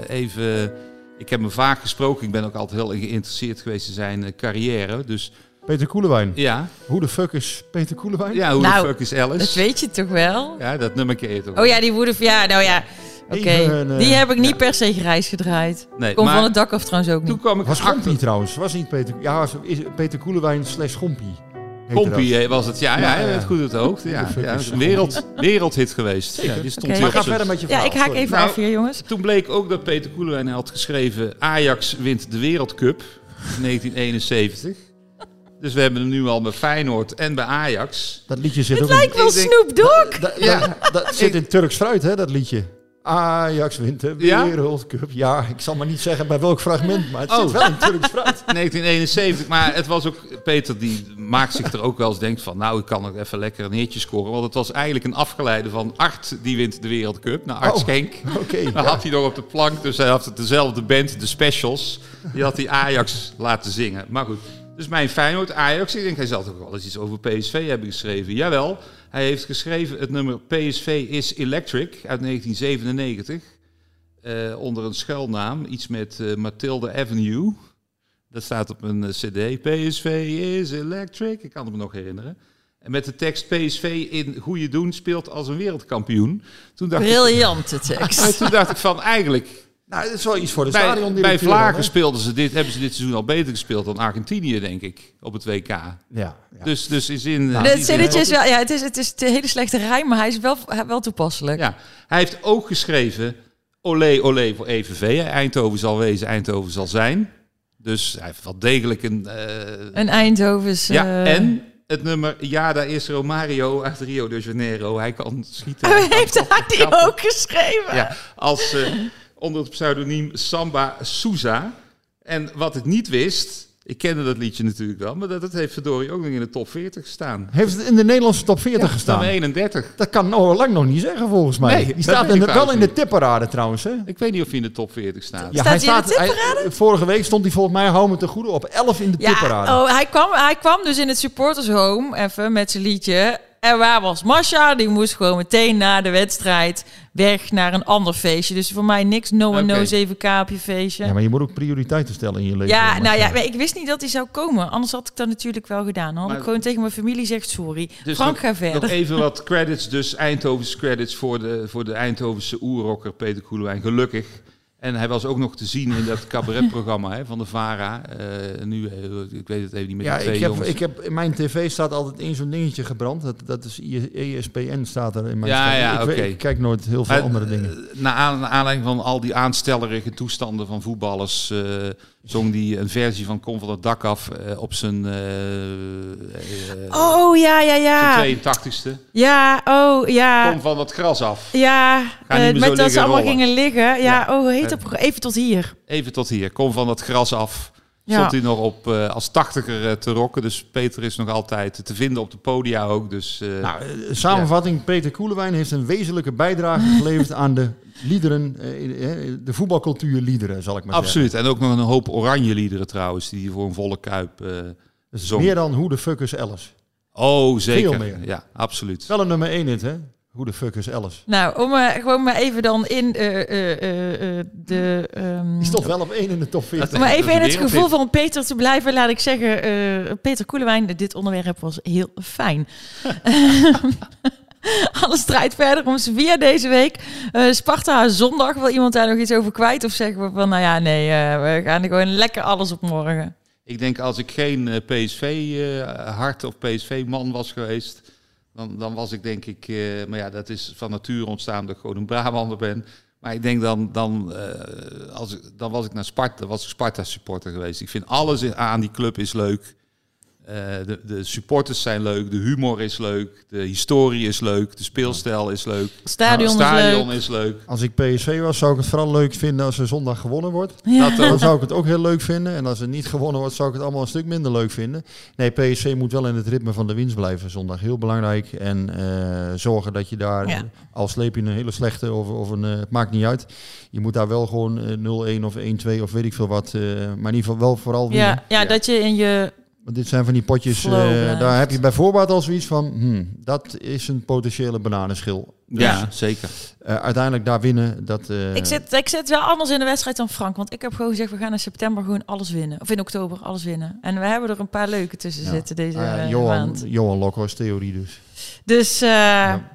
[SPEAKER 3] even... Ik heb me vaak gesproken. Ik ben ook altijd heel geïnteresseerd geweest in zijn carrière. Dus...
[SPEAKER 4] Peter Koelewijn?
[SPEAKER 3] Ja.
[SPEAKER 4] Hoe de fuck is Peter Koelewijn?
[SPEAKER 3] Ja, hoe
[SPEAKER 2] nou,
[SPEAKER 3] de fuck is Alice?
[SPEAKER 2] Dat weet je toch wel?
[SPEAKER 3] Ja, dat nummer ken je toch
[SPEAKER 2] Oh ja, die woede... Ja, nou ja... Oké, okay. uh, die heb ik niet ja. per se grijs gedraaid.
[SPEAKER 3] Nee,
[SPEAKER 2] Kom
[SPEAKER 3] maar
[SPEAKER 2] van het dak af trouwens ook niet.
[SPEAKER 3] Toen kwam ik
[SPEAKER 4] was Gompie trouwens. Was niet Peter... Ja, was, is Peter Koelewijn slash Gompie.
[SPEAKER 3] Compie was het, ja, ja, ja, ja. goed het hoofd. Ja, ja, is een wereld, wereldhit geweest. Ja, die stond
[SPEAKER 2] okay.
[SPEAKER 4] Maar ga verder met je verhaal.
[SPEAKER 2] Ja, ik haak
[SPEAKER 4] Sorry.
[SPEAKER 2] even
[SPEAKER 3] Nou,
[SPEAKER 2] af hier, jongens.
[SPEAKER 3] Toen bleek ook dat Peter Koelewijn had geschreven... Ajax wint de Wereldcup 1971. Dus we hebben hem nu al bij Feyenoord en bij Ajax.
[SPEAKER 4] Dat liedje zit
[SPEAKER 2] Het
[SPEAKER 4] ook
[SPEAKER 2] lijkt
[SPEAKER 4] in...
[SPEAKER 2] wel
[SPEAKER 3] denk-
[SPEAKER 2] Snoop Dogg.
[SPEAKER 4] Da- ja, dat zit in Turks fruit, hè, dat liedje. Ajax wint de
[SPEAKER 3] Ja?
[SPEAKER 4] Wereldcup. Ja, ik zal maar niet zeggen bij welk fragment, maar het
[SPEAKER 3] Oh.
[SPEAKER 4] zit wel in Turks fruit.
[SPEAKER 3] 1971, maar het was ook... Peter die maakt zich er ook wel eens denkt van... nou, ik kan ook even lekker een hitje scoren. Want het was eigenlijk een afgeleide van Art die wint de Wereldcup. Nou, Art
[SPEAKER 4] Oh.
[SPEAKER 3] Schenk.
[SPEAKER 4] Oké.
[SPEAKER 3] Dan
[SPEAKER 4] ja.
[SPEAKER 3] had hij nog op de plank, dus hij had het dezelfde band, de Specials. Die had hij Ajax laten zingen. Maar goed, dus mijn Feyenoord Ajax. Ik denk, hij zal toch wel eens iets over PSV hebben geschreven. Jawel, hij heeft geschreven het nummer PSV is Electric uit 1997. eh, onder een schuilnaam, iets met eh Matilda Avenue. Dat staat op een eh, cd. PSV is Electric, ik kan het me nog herinneren. En met de tekst PSV in goede doen speelt als een wereldkampioen. Toen dacht ik,
[SPEAKER 2] Briljante tekst.
[SPEAKER 3] toen dacht ik van eigenlijk,
[SPEAKER 4] Nou, dat is wel iets voor de
[SPEAKER 3] bij,
[SPEAKER 4] stadion.
[SPEAKER 3] bij Vlagen speelden ze dit, hebben ze dit seizoen al beter gespeeld dan Argentinië, denk ik, op het WK.
[SPEAKER 4] Ja, ja.
[SPEAKER 3] Dus, dus in zin.
[SPEAKER 4] Nou,
[SPEAKER 2] Het
[SPEAKER 3] die
[SPEAKER 2] zinnetje
[SPEAKER 3] zin-
[SPEAKER 2] is wel, ja, het is, het is een hele slechte rijm, maar hij is wel, wel toepasselijk.
[SPEAKER 3] Ja, hij heeft ook geschreven: Olé, olé voor EVV. Eindhoven zal wezen, Eindhoven zal zijn. Dus hij heeft wel degelijk een. eh,
[SPEAKER 2] Een Eindhovens...
[SPEAKER 3] ja,
[SPEAKER 2] eh,
[SPEAKER 3] en het nummer Ja, daar is Romario uit Rio de Janeiro. Hij kan schieten. Hij
[SPEAKER 2] heeft hij die ook geschreven?
[SPEAKER 3] Ja, als eh, onder het pseudoniem Samba Souza. En wat ik niet wist, ik kende dat liedje natuurlijk wel, maar dat heeft verdorie ook nog in de top 40 gestaan.
[SPEAKER 4] Heeft het in de Nederlandse top 40
[SPEAKER 3] Nummer
[SPEAKER 4] gestaan?
[SPEAKER 3] 31.
[SPEAKER 4] Dat kan nog lang nog niet zeggen, volgens mij.
[SPEAKER 3] Nee,
[SPEAKER 4] Die staat in de, wel in de tipparade trouwens, hè?
[SPEAKER 3] Ik weet niet of hij in de top 40 staat.
[SPEAKER 4] Ja,
[SPEAKER 2] Staat hij in de
[SPEAKER 4] hij- vorige week stond hij volgens mij, hou me te goede, op 11 in de tipparade.
[SPEAKER 2] Ja, oh, hij, kwam, hij kwam dus in het supporters home even met zijn liedje. En waar was Masha? Die moest gewoon meteen na de wedstrijd weg naar een ander feestje. Dus voor mij niks no one
[SPEAKER 3] Oké.
[SPEAKER 2] knows even k op je feestje.
[SPEAKER 4] Ja, maar je moet ook prioriteiten stellen in je leven.
[SPEAKER 2] Ja,
[SPEAKER 4] Maar-
[SPEAKER 2] nou ja, maar ik wist niet dat hij zou komen. Anders had ik dat natuurlijk wel gedaan. Dan had
[SPEAKER 3] Maar-
[SPEAKER 2] ik gewoon tegen mijn familie gezegd sorry.
[SPEAKER 3] Dus
[SPEAKER 2] Frank,
[SPEAKER 3] nog-
[SPEAKER 2] ga verder.
[SPEAKER 3] Nog even wat credits, dus Eindhovense credits voor de, voor de Eindhovense oerrocker Peter Koelewijn. Gelukkig. En hij was ook nog te zien in dat cabaretprogramma hè, van de VARA. Eh, nu, eh, ik weet het even niet met
[SPEAKER 4] Ja, ik heb,
[SPEAKER 3] jongens.
[SPEAKER 4] ik heb, in mijn tv staat altijd één zo'n dingetje gebrand. Dat, dat is ESPN staat er in mijn
[SPEAKER 3] Ja, ja,
[SPEAKER 4] ik, weet-
[SPEAKER 3] oké.
[SPEAKER 4] ik kijk nooit heel veel
[SPEAKER 3] Maar,
[SPEAKER 4] andere
[SPEAKER 3] eh,
[SPEAKER 4] dingen.
[SPEAKER 3] Naar aan- naar aanleiding van al die aanstellerige toestanden van voetballers... eh, zong die een versie van Kom van het dak af eh, op zijn, eh, eh,
[SPEAKER 2] Oh, ja, ja, ja.
[SPEAKER 3] zijn 82ste.
[SPEAKER 2] Ja, oh, ja.
[SPEAKER 3] Kom van het gras af.
[SPEAKER 2] Ja,
[SPEAKER 3] Ga niet
[SPEAKER 2] eh,
[SPEAKER 3] meer
[SPEAKER 2] met
[SPEAKER 3] zo
[SPEAKER 2] dat ze allemaal
[SPEAKER 3] rollen.
[SPEAKER 2] gingen liggen. Ja,
[SPEAKER 3] Ja.
[SPEAKER 2] oh, heet dat? Even tot hier.
[SPEAKER 3] Even tot hier. Kom van het gras af.
[SPEAKER 2] Ja.
[SPEAKER 3] Stond hij nog op eh, als tachtiger eh, te rocken. Dus Peter is nog altijd te vinden op de podia ook. Dus eh,
[SPEAKER 4] Nou, samenvatting, Peter Koelewijn heeft een wezenlijke bijdrage geleverd aan de liederen, de voetbalcultuur liederen, zal ik maar zeggen.
[SPEAKER 3] absoluut. En ook nog een hoop oranje liederen trouwens. Die voor een volle kuip
[SPEAKER 4] Dus
[SPEAKER 3] zong.
[SPEAKER 4] meer dan Hoe de fuck is Alice.
[SPEAKER 3] Oh, zeker.
[SPEAKER 4] Veel meer.
[SPEAKER 3] Ja, absoluut.
[SPEAKER 4] Wel een nummer 1 hit, hè? Hoe de fuck is Alice.
[SPEAKER 2] Nou, om eh, gewoon maar even dan in eh, eh, eh, eh, de... ehm,
[SPEAKER 4] Die stond wel op 1 in de top 40.
[SPEAKER 2] om maar even in het gevoel van Peter te blijven, laat ik zeggen, eh, Peter Koelewijn, dit onderwerp was heel fijn. Alles strijd verder om Sevilla deze week. Eh, Sparta zondag. Wil iemand daar nog iets over kwijt? Of zeggen we van, nou ja, nee, eh, we gaan er gewoon lekker alles op morgen.
[SPEAKER 3] Ik denk als ik geen eh, PSV-hart of PSV-man was geweest... Dan, dan was ik denk ik... eh, maar ja, dat is van nature ontstaan dat ik gewoon een Brabander ben. Maar ik denk dan... Dan, eh, als dan was ik naar Sparta, was ik Sparta-supporter geweest. Ik vind alles aan die club is leuk. Eh, de, de supporters zijn leuk, de humor is leuk, de historie is leuk, de speelstijl is leuk.
[SPEAKER 2] Stadion
[SPEAKER 3] het
[SPEAKER 2] is
[SPEAKER 3] stadion
[SPEAKER 2] leuk.
[SPEAKER 3] is leuk.
[SPEAKER 4] Als ik PSV was, zou ik het vooral leuk vinden als er zondag gewonnen wordt.
[SPEAKER 2] Ja.
[SPEAKER 3] Dat
[SPEAKER 4] Dan zou ik het ook heel leuk vinden. En als er niet gewonnen wordt, zou ik het allemaal een stuk minder leuk vinden. Nee, PSV moet wel in het ritme van de winst blijven zondag. Heel belangrijk. En eh, zorgen dat je daar,
[SPEAKER 2] Ja.
[SPEAKER 4] al sleep je een hele slechte of, of een... eh, het maakt niet uit. Je moet daar wel gewoon eh, 0-1 of 1-2 of weet ik veel wat. eh, maar in ieder geval wel vooral winnen.
[SPEAKER 2] Ja, ja, dat je in je...
[SPEAKER 4] Want dit zijn van die potjes, eh, daar heb je bij voorbaat al zoiets van... Hmm, dat is een potentiële bananenschil.
[SPEAKER 3] Ja, zeker.
[SPEAKER 4] Eh, uiteindelijk daar winnen, dat... eh,
[SPEAKER 2] Ik zit, ik zit wel anders in de wedstrijd dan Frank. Want ik heb gewoon gezegd, we gaan in september gewoon alles winnen. Of in oktober alles winnen. En we hebben er een paar leuke tussen
[SPEAKER 4] ja.
[SPEAKER 2] zitten deze
[SPEAKER 4] Ah ja, Johan,
[SPEAKER 2] maand.
[SPEAKER 4] Johan Lokhorst theorie dus.
[SPEAKER 2] Dus, eh,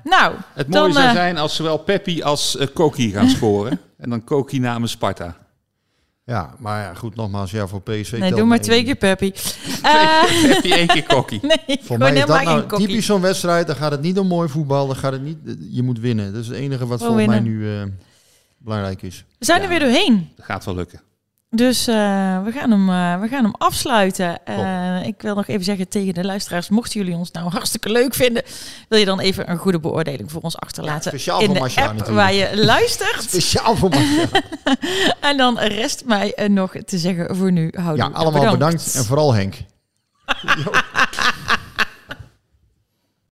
[SPEAKER 2] nou,
[SPEAKER 3] Het mooie
[SPEAKER 2] Dan,
[SPEAKER 3] zou zijn als zowel Peppi als Koki gaan scoren. en dan Koki namens Sparta.
[SPEAKER 4] Ja, maar ja, goed, nogmaals, ja, voor PSV...
[SPEAKER 2] nee, doe maar twee keer Peppy. Eh,
[SPEAKER 3] Peppi één keer Koki.
[SPEAKER 2] nee,
[SPEAKER 4] Voor mij is dat nou
[SPEAKER 2] kokkie.
[SPEAKER 4] typisch zo'n wedstrijd. Dan gaat het niet om mooi voetbal. Dan gaat het niet... Je moet winnen. Dat is het enige wat volgens mij nu eh, belangrijk is.
[SPEAKER 2] We zijn er weer doorheen.
[SPEAKER 3] Dat gaat wel lukken.
[SPEAKER 2] Dus eh, we, gaan hem, eh, we gaan hem afsluiten. Eh, ik wil nog even zeggen tegen de luisteraars, mochten jullie ons nou hartstikke leuk vinden, wil je dan even een goede beoordeling voor ons achterlaten
[SPEAKER 4] speciaal
[SPEAKER 2] in
[SPEAKER 4] voor
[SPEAKER 2] de
[SPEAKER 4] Masha
[SPEAKER 2] app
[SPEAKER 4] natuurlijk.
[SPEAKER 2] waar je luistert.
[SPEAKER 4] Speciaal voor mij.
[SPEAKER 2] en dan rest mij nog te zeggen voor nu, houden
[SPEAKER 4] Ja, allemaal bedankt. En vooral Henk.